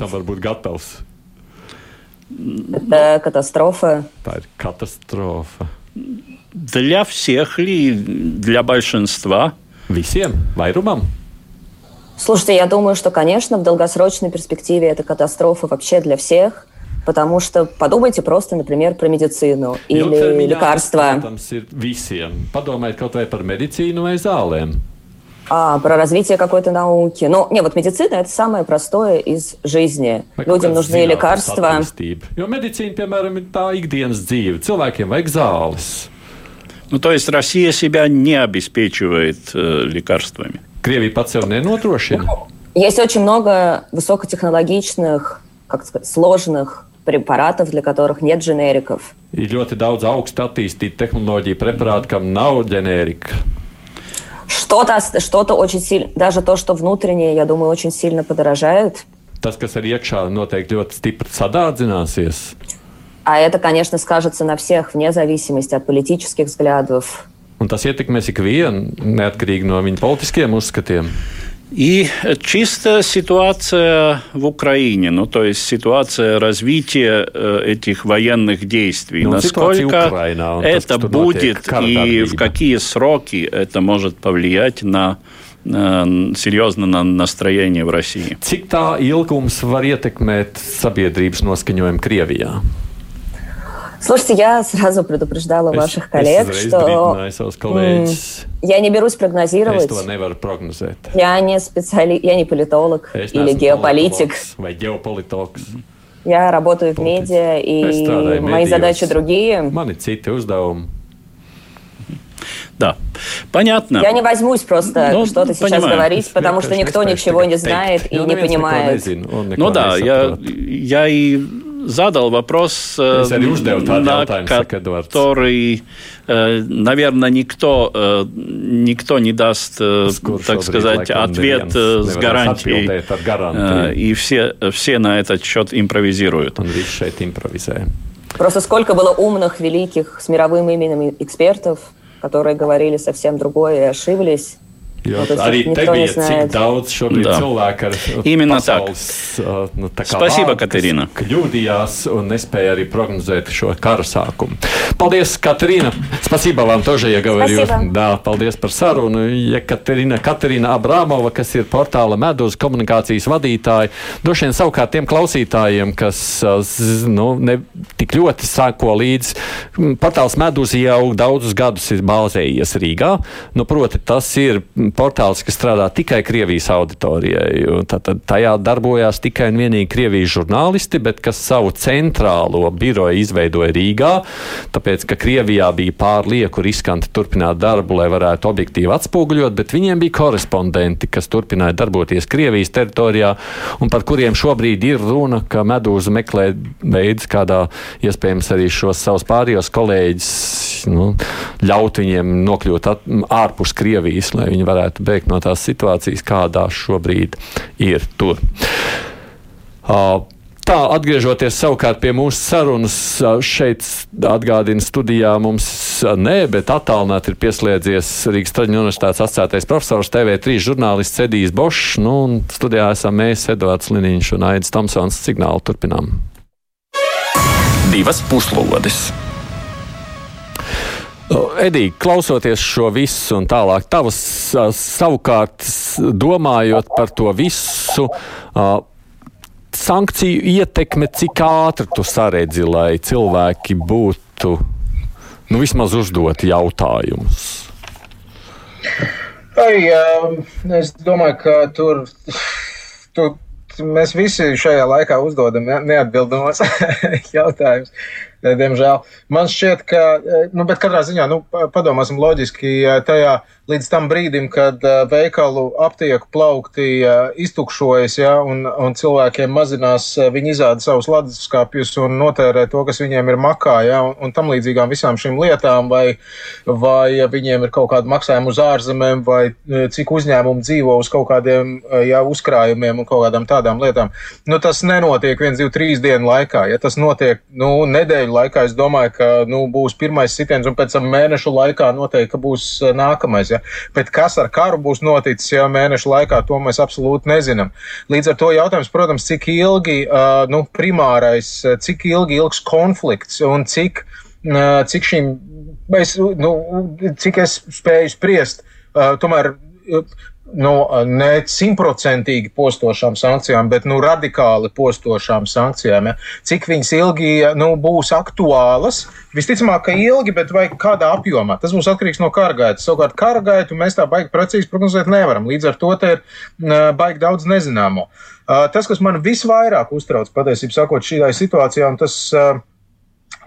Это катастрофа. Катастрофа. Для всех ли, для большинства? Visiem vairumam? Слушайте, я думаю, что, конечно, в долгосрочной перспективе это катастрофа вообще для всех, потому что подумайте просто, например, про медицину или лекарства, Protams, ir visiem. Padomājiet kaut vai par medicīnu vai zālēm. а, про развитие какой-то науки. Ну, не, вот медицина – это самое простое из жизни. Vai kaut Людям kādas нужны zinātnes лекарства. attīstība. Jo medicīna, piemēram, ir tā ikdienas dzīve. Cilvēkiem vajag zāles. Ну, то есть Россия себя не обеспечивает э, лекарствами. Krievija pats sev nenodrošina. Есть очень много высокотехнологичных, как сказать, сложных препаратов, для которых нет дженериков. Ir ļoti daudz augstu attīstītu tehnoloģiju preparātu, kam nav ģenērika. Что-то, ос- что-то очень сильно, даже то, что внутреннее, я думаю, очень сильно подорожает. Tas, kas ir iekšā, noteikti ļoti stipri sadārdzināsies. А это, конечно, скажется на всех, вне зависимости от политических взглядов. Un tas ietekmēs ikvienu, neatkarīgi no viņa politiskiem uzskatiem. И чисто ситуация в Украине, ну то есть ситуация развития э, этих военных действий, Ну, насколько Украина, это то, будет и в какие сроки это может повлиять на э, серьезно на настроение в России. Cik tā ilgums var ietekmēt sabiedrības noskaņojumu Krievijā? Слушайте, я сразу предупреждала ваших коллег, es что я не берусь Es прогнозировать. Я не специали... я не политолог Es или геополитик. Я работаю в медиа, Es и мои medijos. задачи другие. Man ir citi uzdevumi. Да, понятно. Я не возьмусь просто Ну, что-то сейчас понимаю. говорить, потому что никто ничего не знает и не понимает. Ну да, я, я и задал вопрос, э, на который, э, наверное, никто, э, никто не даст, Скорш так сказать, ответ с гарантией. И все, все на этот счет импровизируют. Просто сколько было умных, великих, с мировым именем экспертов, которые говорили совсем другое и ошиблись. Jo Nu, tas arī никто te не bija cik знает. daudz šobrīd Da. cilvēku ar uh, Именно pasaules, uh, nu, tā kā Spasiba, vārdu, kas Katerīna. Kļūdījās un nespēja arī prognozēt šo kara sākumu. Paldies, Katerīna! Spasībā вам тоже, я говорю. Спасибо. Да, paldies par sarunu. Jekaterina Katerina Abramova, kas ir portāla medūza komunikācijas vadītāja. Droši vien savukārt tiem klausītājiem, kas uh, z- nu, ne tik ļoti sāko līdzi, mm, portāls medūza jau daudzus gadus ir bāzējies Rīgā. Nu, proti, tas ir mm, portāls, kas strādā tikai Krievijas auditorijai. Tātad tajā darbojās tikai un vienīgi Krievijas žurnālisti, bet kas savu centrālo biroju izveidoja Rīgā, tāpēc, ka Krievijā bija pārlieku riskanti turpināt darbu, lai varētu objektīvi atspoguļot, bet viņiem bija korespondenti, kas turpināja darboties Krievijas teritorijā un par kuriem šobrīd ir runa, ka medūza meklē veidus, kādā iespējams arī šos savus pārējos kolēģis nu, ļaut viņiem nokļūt at, ārpus Krievijas, lai viņi varētu bēgt no tās situācijas, kādā šobrīd ir tur. Uh, Tā, atgriežoties savukārt pie mūsu sarunas, šeit atgādina studijā mums nē, bet attālināti ir pieslēdzies Rīgas Traģiņu universitātes asociētais profesors TV3 žurnālists Edijs Bošs. Nu, un studijā esam mēs, Edvards Liniņš un Aidis Tomsons. Signālu turpinām. Divas puslodes. Edīgi, klausoties šo visu un tālāk, tavas savukārt domājot par to visu, sankciju ietekme, cik ātri tu saredzi, lai cilvēki būtu nu, vismaz uzdot jautājumus? Ai, es domāju, ka tur, tur mēs visi šajā laikā uzdodam neatbildamos jautājumus. Diemžēl. Man šķiet, ka, nu, bet katrā ziņā, nu, padomāsim loģiski tajā līdz tam brīdim, kad veikalu aptieku plaukti iztukšojas, ja, un, un cilvēkiem mazinās, viņi izāda savus leduskapjus un notērē to, kas viņiem ir makā, ja, un, un tam līdzīgām visām šīm lietām, vai, vai viņiem ir kaut kāda maksājuma uz ārzemēm, vai cik uzņēmumi dzīvo uz kaut kādiem ja, uzkrājumiem un kaut kādām tādām lietām. Nu, tas nenotiek viens, divi, trīs dienu laikā. Ja tas notiek nu, nedēļu laikā, es domāju, ka nu, būs pirmais sitiens, un pēc tam mēnešu laikā noteikti būs nākamais. Ja. Bet kas ar karu būs noticis jau mēnešu laikā, to mēs absolūti nezinām. Līdz ar to jautājums, protams, cik ilgi, uh, nu, primārais, cik ilgi ilgs konflikts un cik, uh, cik šīm, es, nu, cik es spēju spriest, uh, tomēr nu, ne simtprocentīgi postošām sankcijām, bet nu, radikāli postošām sankcijām. Ja? Cik viņas ilgi nu, būs aktuālas? Visticamāk, ka ilgi, bet vai kādā apjomā? Tas būs atkarīgs no kara gaitas. Savukārt, kara gaitu mēs tā baigi precīzi prognozēt nevaram. Līdz ar to te ir baigi daudz nezināmo. Tas, kas man visvairāk uztrauc, patiesībā sakot, šī situācijā, un tas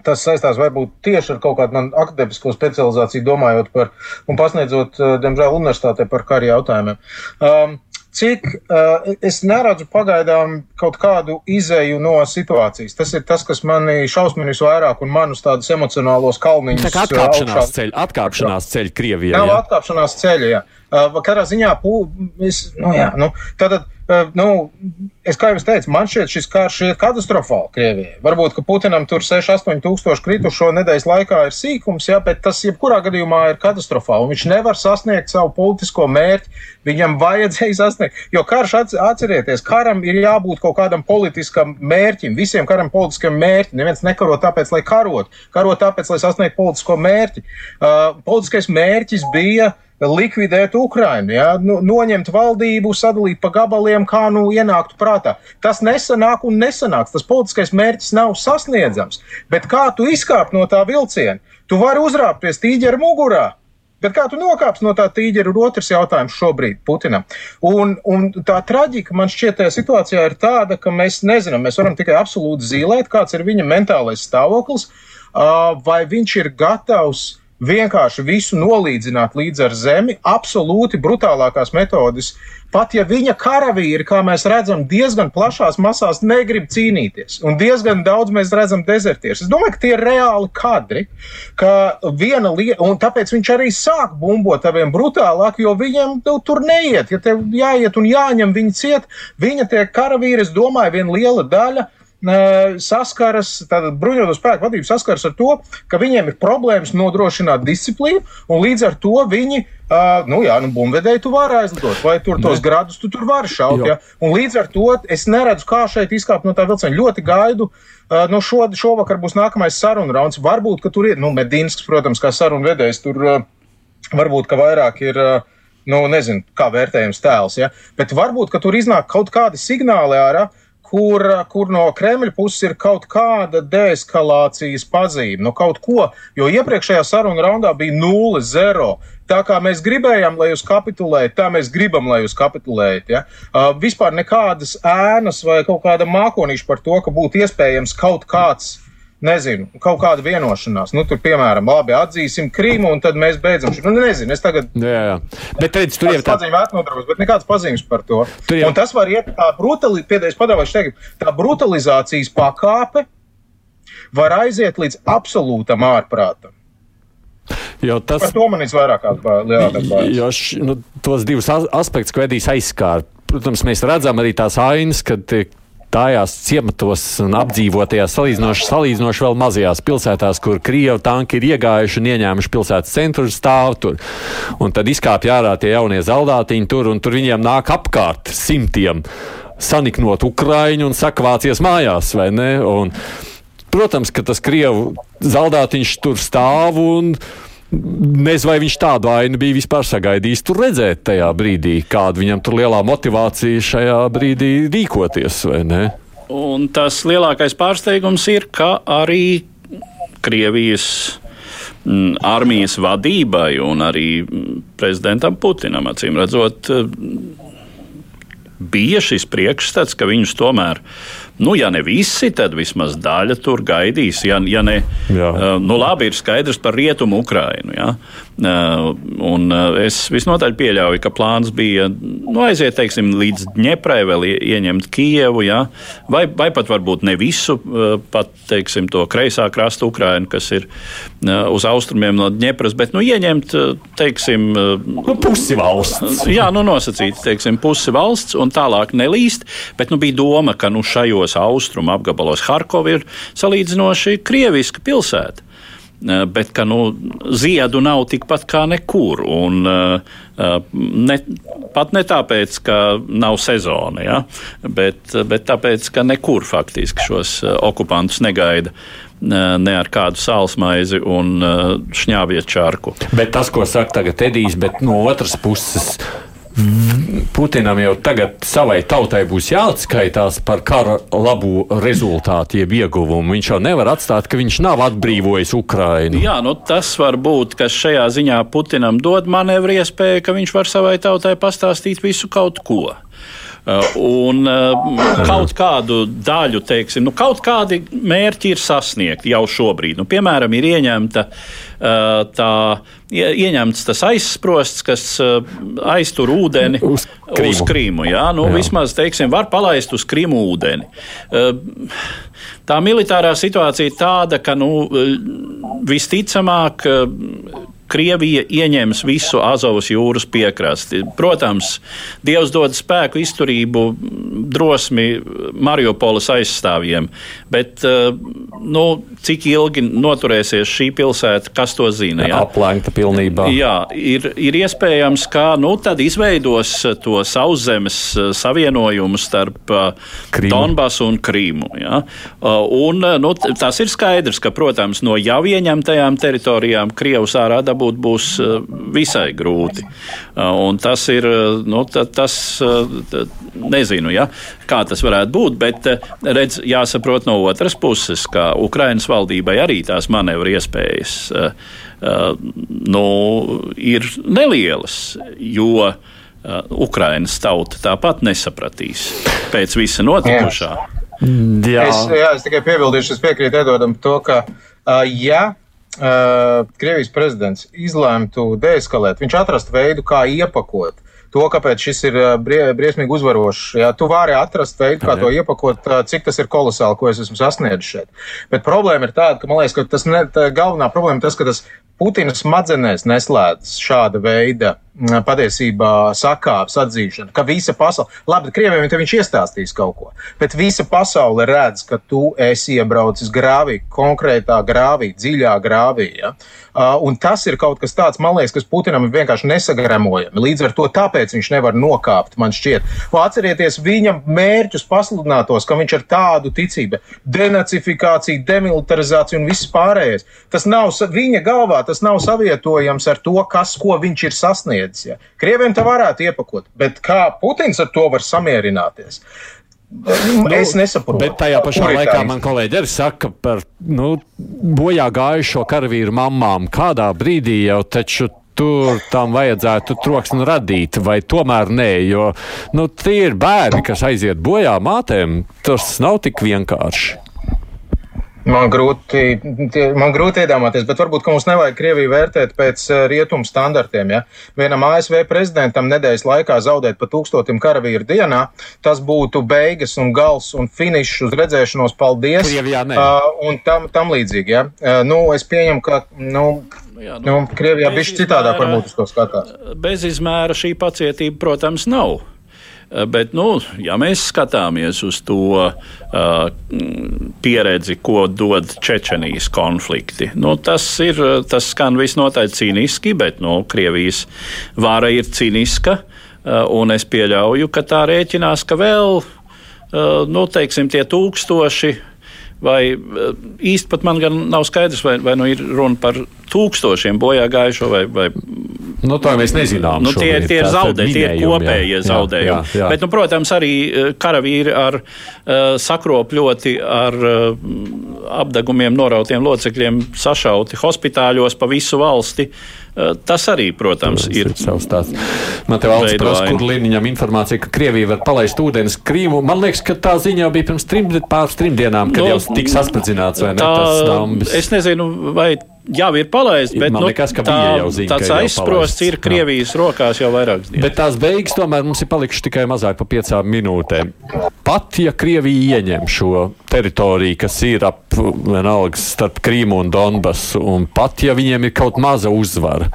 Tas saistās varbūt tieši ar kaut kādu manu akadēmisko specializāciju, domājot par un pasniedzot, eh, diemžēl, universitātē par kari jautājumiem. Um, cik uh, es neredzu pagaidām kaut kādu izēju no situācijas. Tas ir tas, kas manī šausmīgi vairāk un manus tādus emocionālos kalniņus. Tā kā atkāpšanās ceļa, atkāpšanās ceļa Krievijā. Nav atkāpšanās ceļa, jā. Uh, katrā ziņā, es, nu jā, nu, tātad nu, es kā jau teicu, man šķiet, šis karš ir katastrofāli Krievijai. Varbūt, ka Putinam tur 6-8 tūkstoši kritušo nedēļas laikā ir sīkums, jā, bet tas jebkurā gadījumā ir katastrofāli. Viņš nevar sasniegt savu politisko mērķi, viņam vajadzēja sasniegt. Jo karš, atcerieties, karam ir jābūt kaut kādam politiskam mērķim, visiem karam politiskam mērķim. Neviens nekaro tāpēc, lai karot, karot tāpēc, lai sasniegtu politisko mērķi. Uh, politiskais mērķis bija likvidēt Ukrainu, ja? nu, noņemt valdību, sadalīt pa gabaliem, kā nu ienāktu prātā. Tas nesanāk un nesanāks. Tas politiskais mērķis nav sasniedzams. Bet kā tu izkāp no tā vilciena? Tu vari uzrāpties tīģeru mugurā. Bet kā tu nokāpsi no tā tīģeru, ir otrs jautājums šobrīd Putinam. Un, un tā traģika man šķiet, tajā situācijā ir tāda, ka mēs nezinām, mēs varam tikai absolūti zīmēt, kāds ir viņa mentālais stāvoklis, vai viņš ir gatavs vienkārši visu nolīdzināt līdz ar zemi, absolūti brutālākās metodes. Pat ja viņa karavīri, kā mēs redzam, diezgan plašās masās negrib cīnīties, un diezgan daudz mēs redzam dezertierus. Es domāju, ka tie ir reāli kadri, ka viena lieta, un tāpēc viņš arī sāk bumbot taviem brutālāk, jo viņiem tu, tur neiet. Ja tev jāiet un jāņem viņi ciet, viņa tie karavīri, es domāju, viena liela daļa saskaras, tātad bruņoto spēku vadība saskaras ar to, ka viņiem ir problēmas nodrošināt disciplīnu, un līdz ar to viņi, uh, nu jā, nu, bumvedēji tu vari aizlidot, vai tur tos ne. gradus tu tur vari šaut, jā. Un līdz ar to es neredzu, kā šeit izkāpt no tā vilciena. Ļoti gaidu. Uh, nu, šo, šovakar būs nākamais sarunu rauns. Varbūt, ka tur ir, nu, Medīnsks, protams, kā sarunu vedējs, tur uh, varbūt, ka vairāk ir. Uh, nu, nezinu, kā vērtējams tēls, ja? bet varbūt, tur iznāk kaut kādi signāli ārā, uh, kur, kur no Kremļa puses ir kaut kāda deeskalācijas pazīme, nu kaut ko, jo iepriekšējā saruna raundā bija 0-0. Tā kā mēs gribējām, lai jūs kapitulējat, tā mēs gribam, lai jūs kapitulējat. Ja? Uh, vispār nekādas ēnas vai kaut kāda mākonīša par to, ka būtu iespējams kaut kāds nezinu, kaut kāda vienošanās. Nu, tur, piemēram, labi, atzīsim Krīmu, un tad mēs beidzam šo. Nu, nezinu, es tagad. Jā, jā. Bet redz, tur jau tā pazīme, bet nekādas pazīmes par to. Jau... Un tas var iet tā brutali, pēdējais padāvāšu teikt, tā brutalizācijas pakāpe var aiziet līdz absolūtam ārprātam. Jo tas Par to man ir lielākās bāžas. Jo š, nu, tos divus aspektus, ko Edijs aizskāra, protams, mēs redzam arī tās ainas, kad tiek tājās ciematos un apdzīvotajās salīdzinoši, salīdzinoši vēl mazajās pilsētās, kur krievu tanki ir iegājuši un ieņēmuši pilsētas centru stāv tur. Un tad izkāpj ārā tie jaunie zaldātiņi tur, un tur viņiem nāk apkārt simtiem saniknot Ukraiņu un sakvācies mājās, vai ne? Un, protams, ka tas krievu zaldātiņš tur stāv un Nezinu, vai viņš tādu ainu bija vispār sagaidījis tur redzēt tajā brīdī, kāda viņam tur lielā motivācija šajā brīdī rīkoties, vai ne? Un tas lielākais pārsteigums ir, ka arī Krievijas mm, armijas vadībai un arī mm, prezidentam Putinam, acīm redzot, bija šis priekšstats, ka viņus tomēr Nu, ja ne visi, tad vismaz daļa tur gaidīs. Ja, ja ne, uh, nu, labi, ir skaidrs par rietumu Ukrainu. Ja? Uh, un, uh, es visnotaļ pieļauju, ka plāns bija nu, aiziet teiksim, līdz Dņeprai, vēl ieņemt Kijevu, ja? vai, vai pat varbūt ne visu, uh, pat teiksim, to kreisā krasta Ukrainu, kas ir uz austrumiem no Dņepras, bet nu, ieņemt teiksim, nu, pusi valsts. Jā, nu, nosacīt teiksim, pusi valsts un tālāk nelīst, bet nu, bija doma, ka nu, šajos austrumu apgabalos Harkova ir salīdzinoši krieviska pilsēta. Eh, bet ka nu, ziedu nav tikpat kā nekur. Un, eh, eh, ne, pat ne tāpēc, ka nav sezona, ja? bet, bet tāpēc, ka nekur faktiski šos okupantus negaida ne ar kādu sālsmaizi un šņābjot čārku. Bet tas, ko saka tagad Edijs, bet no otras puses Putinam jau tagad savai tautai būs jāatskaitās par kara labu rezultātu, jeb ieguvumu. Viņš jau nevar atstāt, ka viņš nav atbrīvojis Ukrainu. Jā, nu tas var būt, kas šajā ziņā Putinam dod manevru iespēju, ka viņš var savai tautai pastāstīt visu kaut ko. Uh, un uh, kaut kādu daļu, teiksim, nu, kaut kādi mērķi ir sasniegti jau šobrīd. Nu, piemēram, ir ieņemta uh, tā. Ieņemts tas aizsprosts, kas aiztur ūdeni uz Krīmu. Uz Krīmu jā, nu, jā. Vismaz, teiksim, var palaist uz Krīmu ūdeni. Tā militārā situācija ir tāda, ka nu, visticamāk Krievija ieņems visu Azovas jūras piekrasti. Protams, Dievs dod spēku, izturību, drosmi Mariupoles aizstāvjiem, bet eh, nu, cik ilgi noturēsies šī pilsēta, kas to zina? Jā, aplēgta pilnībā. Jā, ir, ir iespējams, ka nu, tad izveidos to sauszemes eh, savienojumu starp eh, Krīmu. Donbasu un Krīmu. Jā. Un, nu, tas ir skaidrs, ka, protams, no jau ieņemtajām teritorijām Krievus ārā dabūt dabūt būs eh, visai grūti. Eh, un tas ir, eh, nu, tas, nezinu, ja, kā tas varētu būt, bet redz, jāsaprot no otras puses, ka Ukrainas valdībai arī tās manevru iespējas nu, ir nelielas, jo Ukrainas tauta tāpat nesapratīs pēc visa notikušā. Jā. Es, jā, es tikai piebildīšu, es piekrītu Edvardam to, ka, uh, ja uh, Krievijas prezidents izlēmtu deeskalēt, viņš atrastu veidu, kā iepakot to, kāpēc šis ir brie, briesmīgi uzvarošs. Jā, tu vari atrast veidu, kā to iepakot, cik tas ir kolosāli, ko es esmu sasniedzis šeit. Bet problēma ir tāda, ka man liekas, ka tas ne, galvenā problēma ir tas, ka tas Putina smadzenēs neslēdz šāda veida patiesībā sakāps atzīšana, ka visa pasaule, labi, Krievijam te viņš iestāstīs kaut ko, bet visa pasaule redz, ka tu esi iebraucis grāvī, konkrētā grāvī, dziļā grāvī. Ja? Un tas ir kaut kas tāds, man liekas, kas Putinam ir vienkārši nesagremojami. Līdz ar to tāpēc viņš nevar nokāpt, man šķiet. Atcerieties viņa mērķus pasludinātos, ka viņš ar tādu ticību, denacifikāciju, demilitarizāciju un viss pārējais. Tas nav viņa galvā, tas nav savietojams ar to, kas, ko viņš ir sasniedzis. Ja. Krieviem tā varētu iepakot, bet kā Putins ar to var samierināties? Nu, es nesaprotu. Bet tajā pašā laikā man kolēģi arī saka par nu, bojā gājušo karavīru mamām. Kādā brīdī jau taču tur tam vajadzētu troksni radīt, vai tomēr nē, jo nu, tie ir bērni, kas aiziet bojā mātēm. Tas nav tik vienkārši. Man grūti, man grūti iedomāties, bet varbūt mums nevajag Krieviju vērtēt pēc eh, rietumu standartiem. Ja? Vienam ASV prezidentam nedēļas laikā zaudēt pa tūkstotim karavīru dienā, tas būtu beigas un gals un finišs uz redzēšanos. Paldies! Krievijā nē. Uh, un tam, tam līdzīgi. Ja? Uh, nu, es pieņemu, ka. Nu, Jā, nu, nu, Krievijā bija citādāk, varbūt uz to skatās. Bez izmēra šī pacietība, protams, nav. Eh, bet, nu, ja mēs skatāmies uz to uh, pieredzi, ko dod Čečenijas konflikti, nu, tas, ir, tas skan visnotaļ cīniski, bet nu, Krievijas vāra ir cīniska. Un es pieļauju, ka tā rēķinās, ka vēl nu, teiksim, tie tūkstoši vai īsti pat man gan nav skaidrs, vai, vai nu ir runa par tūkstošiem bojā gājušo vai, vai Nu, to mēs nezinām. Nu, tie, tie ir zaudējumi, tie ir kopējie jā. zaudējumi. Jā, jā, jā. Bet, nu, protams, arī eh, karavīri ar uh, sakropļoti, ar uh, apdegumiem norautiem locekļiem sašauti hospitāļos pa visu valsti. Uh, tas arī, protams, Tas ir. savs tāds. Man te valsts prasa, kur Liniņam informācija, ka Krievija var palaist ūdens Krīmu. Man liekas, ka tā ziņa jau bija pirms trim, pāris trim dienām, kad Nu, jau tika saspridzināts vai ne Tā, tas dambis. es nezinu, vai jau ir palaists, bet Man nu, liekas, ka tā, jau ziņa, ka tāds aizsprosts ir Jā. Krievijas rokās jau vairākas dienas. Bet tās beigas tomēr mums ir palikušas tikai mazāk par piecām minūtēm. Pat ja Krievija ieņem šo teritoriju, kas ir ap vienalga starp Krīmu un Donbasu, un pat ja viņiem ir kaut maza uzvara,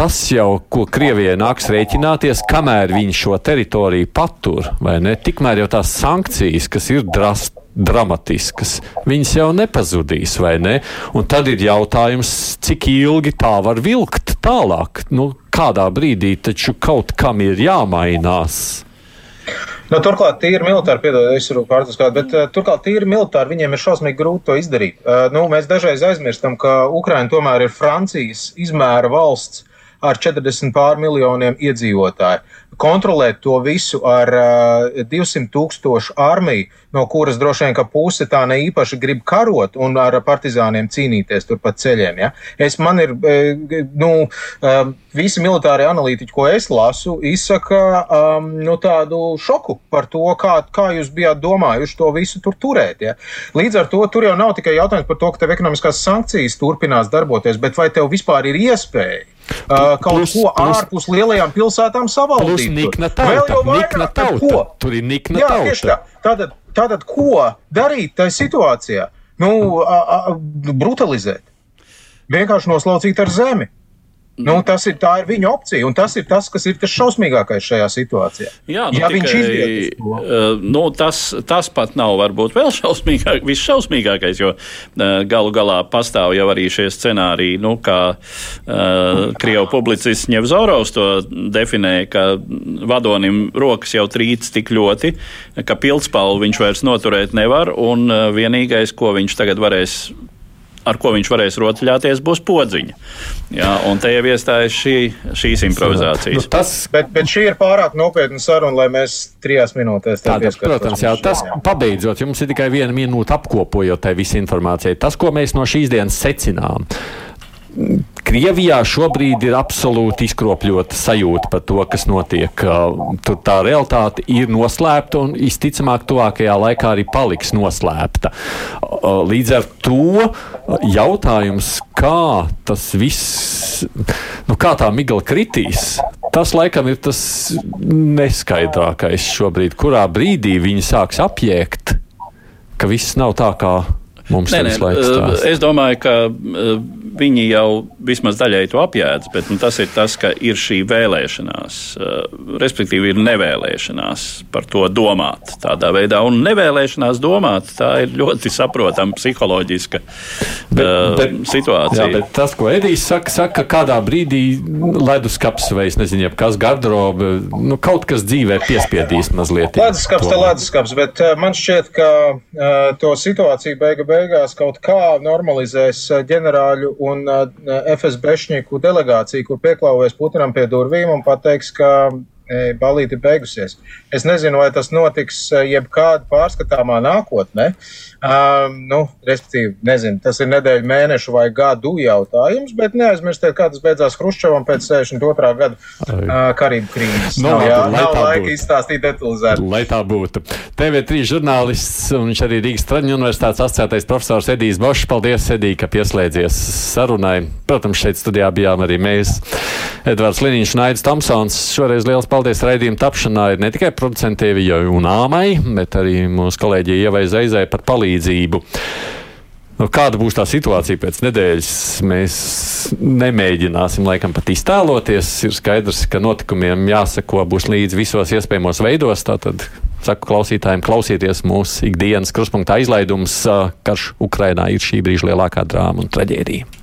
tas jau, ko Krievijai nāks rēķināties, kamēr viņi šo teritoriju patur, vai ne? Tikmēr jau tās sankcijas, kas ir drast, dramatiskas, viņas jau nepazudīs, vai ne? Un tad ir jautājums, cik ilgi tā var vilkt tālāk. Nu, kādā brīdī taču kaut kam ir jāmainās. Nu, turklāt, tīri militāri, piedodiet, es varu pārtraukt, bet uh, turklāt, tīri militāri viņiem ir šausmīgi grūti to izdarīt. Uh, nu, mēs dažreiz aizmirstam, ka Ukraina tomēr ir Francijas izmēra valsts ar 40 pār miljoniem iedzīvotāju. Kontrolēt to visu ar uh, 200 tūkstošu armiju, no kuras droši vien ka puse tā ne īpaši grib karot un ar partizāniem cīnīties tur pa ceļiem. Ja? Es man ir, eh, nu, um, visi militāri analītiķi, ko es lasu, izsaka um, nu, tādu šoku par to, kā, kā jūs bijāt domājuši to visu tur turēt. Ja? Līdz ar to tur jau nav tikai jautājums par to, ka tev ekonomiskās sankcijas turpinās darboties, bet vai tev vispār ir iespēja uh, kaut Plus- ko plus- ārpus lielajām pilsētām savaldīt? nikna tur? Vēl tauta. jau vairāk Nikna tauta. ko? Tur ir nikna Jā, tieši tā. tauta. Tātad, tātad, ko darīt tajā situācijā? Nu, a, a, brutalizēt. Vienkārši noslaucīt ar zemi. Nu, tas ir, ir viņa opcija, un tas ir tas, kas ir tas šausmīgākais šajā situācijā. Jā, nu, ja tikai, to, uh, nu, tas, tas pat nav varbūt vēl šausmīgāk, visšausmīgākais, jo uh, galu galā pastāv jau arī šie scenāriji, nu, kā uh, Krievu publicists Ņevzorovs to definēja, ka vadonim rokas jau trīc tik ļoti, ka pildspalvu viņš vairs noturēt nevar, un uh, vienīgais, ko viņš tagad varēs ar ko viņš varēs rotaļāties, būs podziņa. Jā, un te jau iestājas šī, šīs Nu, improvizācijas. tas, bet, bet šī ir pārāk nopietna saruna, lai mēs trijās minūtēs tam Tātad, protams, jā, tas pabeidzot, jums ir tikai viena minūte apkopojot tai visu informāciju. Tas, ko mēs no šīs dienas secinām. Krievijā šobrīd ir absolūti izkropļota sajūta par to, kas notiek. Tur tā realitāte ir noslēpta un visticamāk, tuvākajā laikā arī paliks noslēpta. Līdz ar to jautājums, kā tas viss, nu, kā tā migla kritīs, tas laikam ir tas neskaidrākais šobrīd, kurā brīdī viņi sāks apjēgt, ka viss nav tā, kā mums Nē, nē, laiks eh, es domāju, ka eh, viņi jau vismaz daļai to apjēdz, bet nu, tas ir tas, ka ir šī vēlēšanās, eh, respektīvi ir nevēlēšanās par to domāt tādā veidā. Un nevēlēšanās domāt, tā ir ļoti saprotama psiholoģiska bet, situācija. Jā, bet tas, ko Edijs saka, saka, ka kādā brīdī leduskapis vai es nezinu, kas garderobe, nu, kaut kas dzīvē piespiedīs mazliet. Leduskapis, tā leduskapis, bet uh, man šķiet, ka uh, to situāciju beiga beigās kaut kā normalizēs uh, ģenerāļu un uh, FSBšņiku delegācija, kur pieklāvēs Putinam pie durvīm un pateiks, ka balīti beigusies. Es nezinu, vai tas notiks uh, jebkāda pārskatāmā nākotnē. Um, nu, respektīvi, nezinu, tas ir nedēļu, mēnešu vai gadu jautājums, bet neaizmirstiet, kā tas beidzās Hruščovam pēc 62. gada uh, Karību krīzes. Nu, nav, jā, lai nav tā laika būtu. izstāstīt detalizēti. Lai tā būtu. TV3 žurnālists un viņš arī Rīgas Traņu universitātes asociētais profesors Edijs Bošs. Paldies, Edī, ka pieslēdzies sarunai. Protams, šeit studijā bijām arī mēs. Edvards Liniņš un Aidis Tomsons. Šoreiz liels paldies raidījuma tapšanā ir ne tikai producentē Vijai un Āmai, bet arī mūsu kolēģi Ievai Zeizai par palīdzību. Nu, kāda būs tā situācija pēc nedēļas? Mēs nemēģināsim laikam pat iztēloties. Ir skaidrs, ka notikumiem jāseko būs līdz visos iespējamos veidos. Tātad saku klausītājiem, klausieties mūsu ikdienas kruspunktā izlaidums. Karš Ukrainā ir šī brīža lielākā drāma un traģēdija.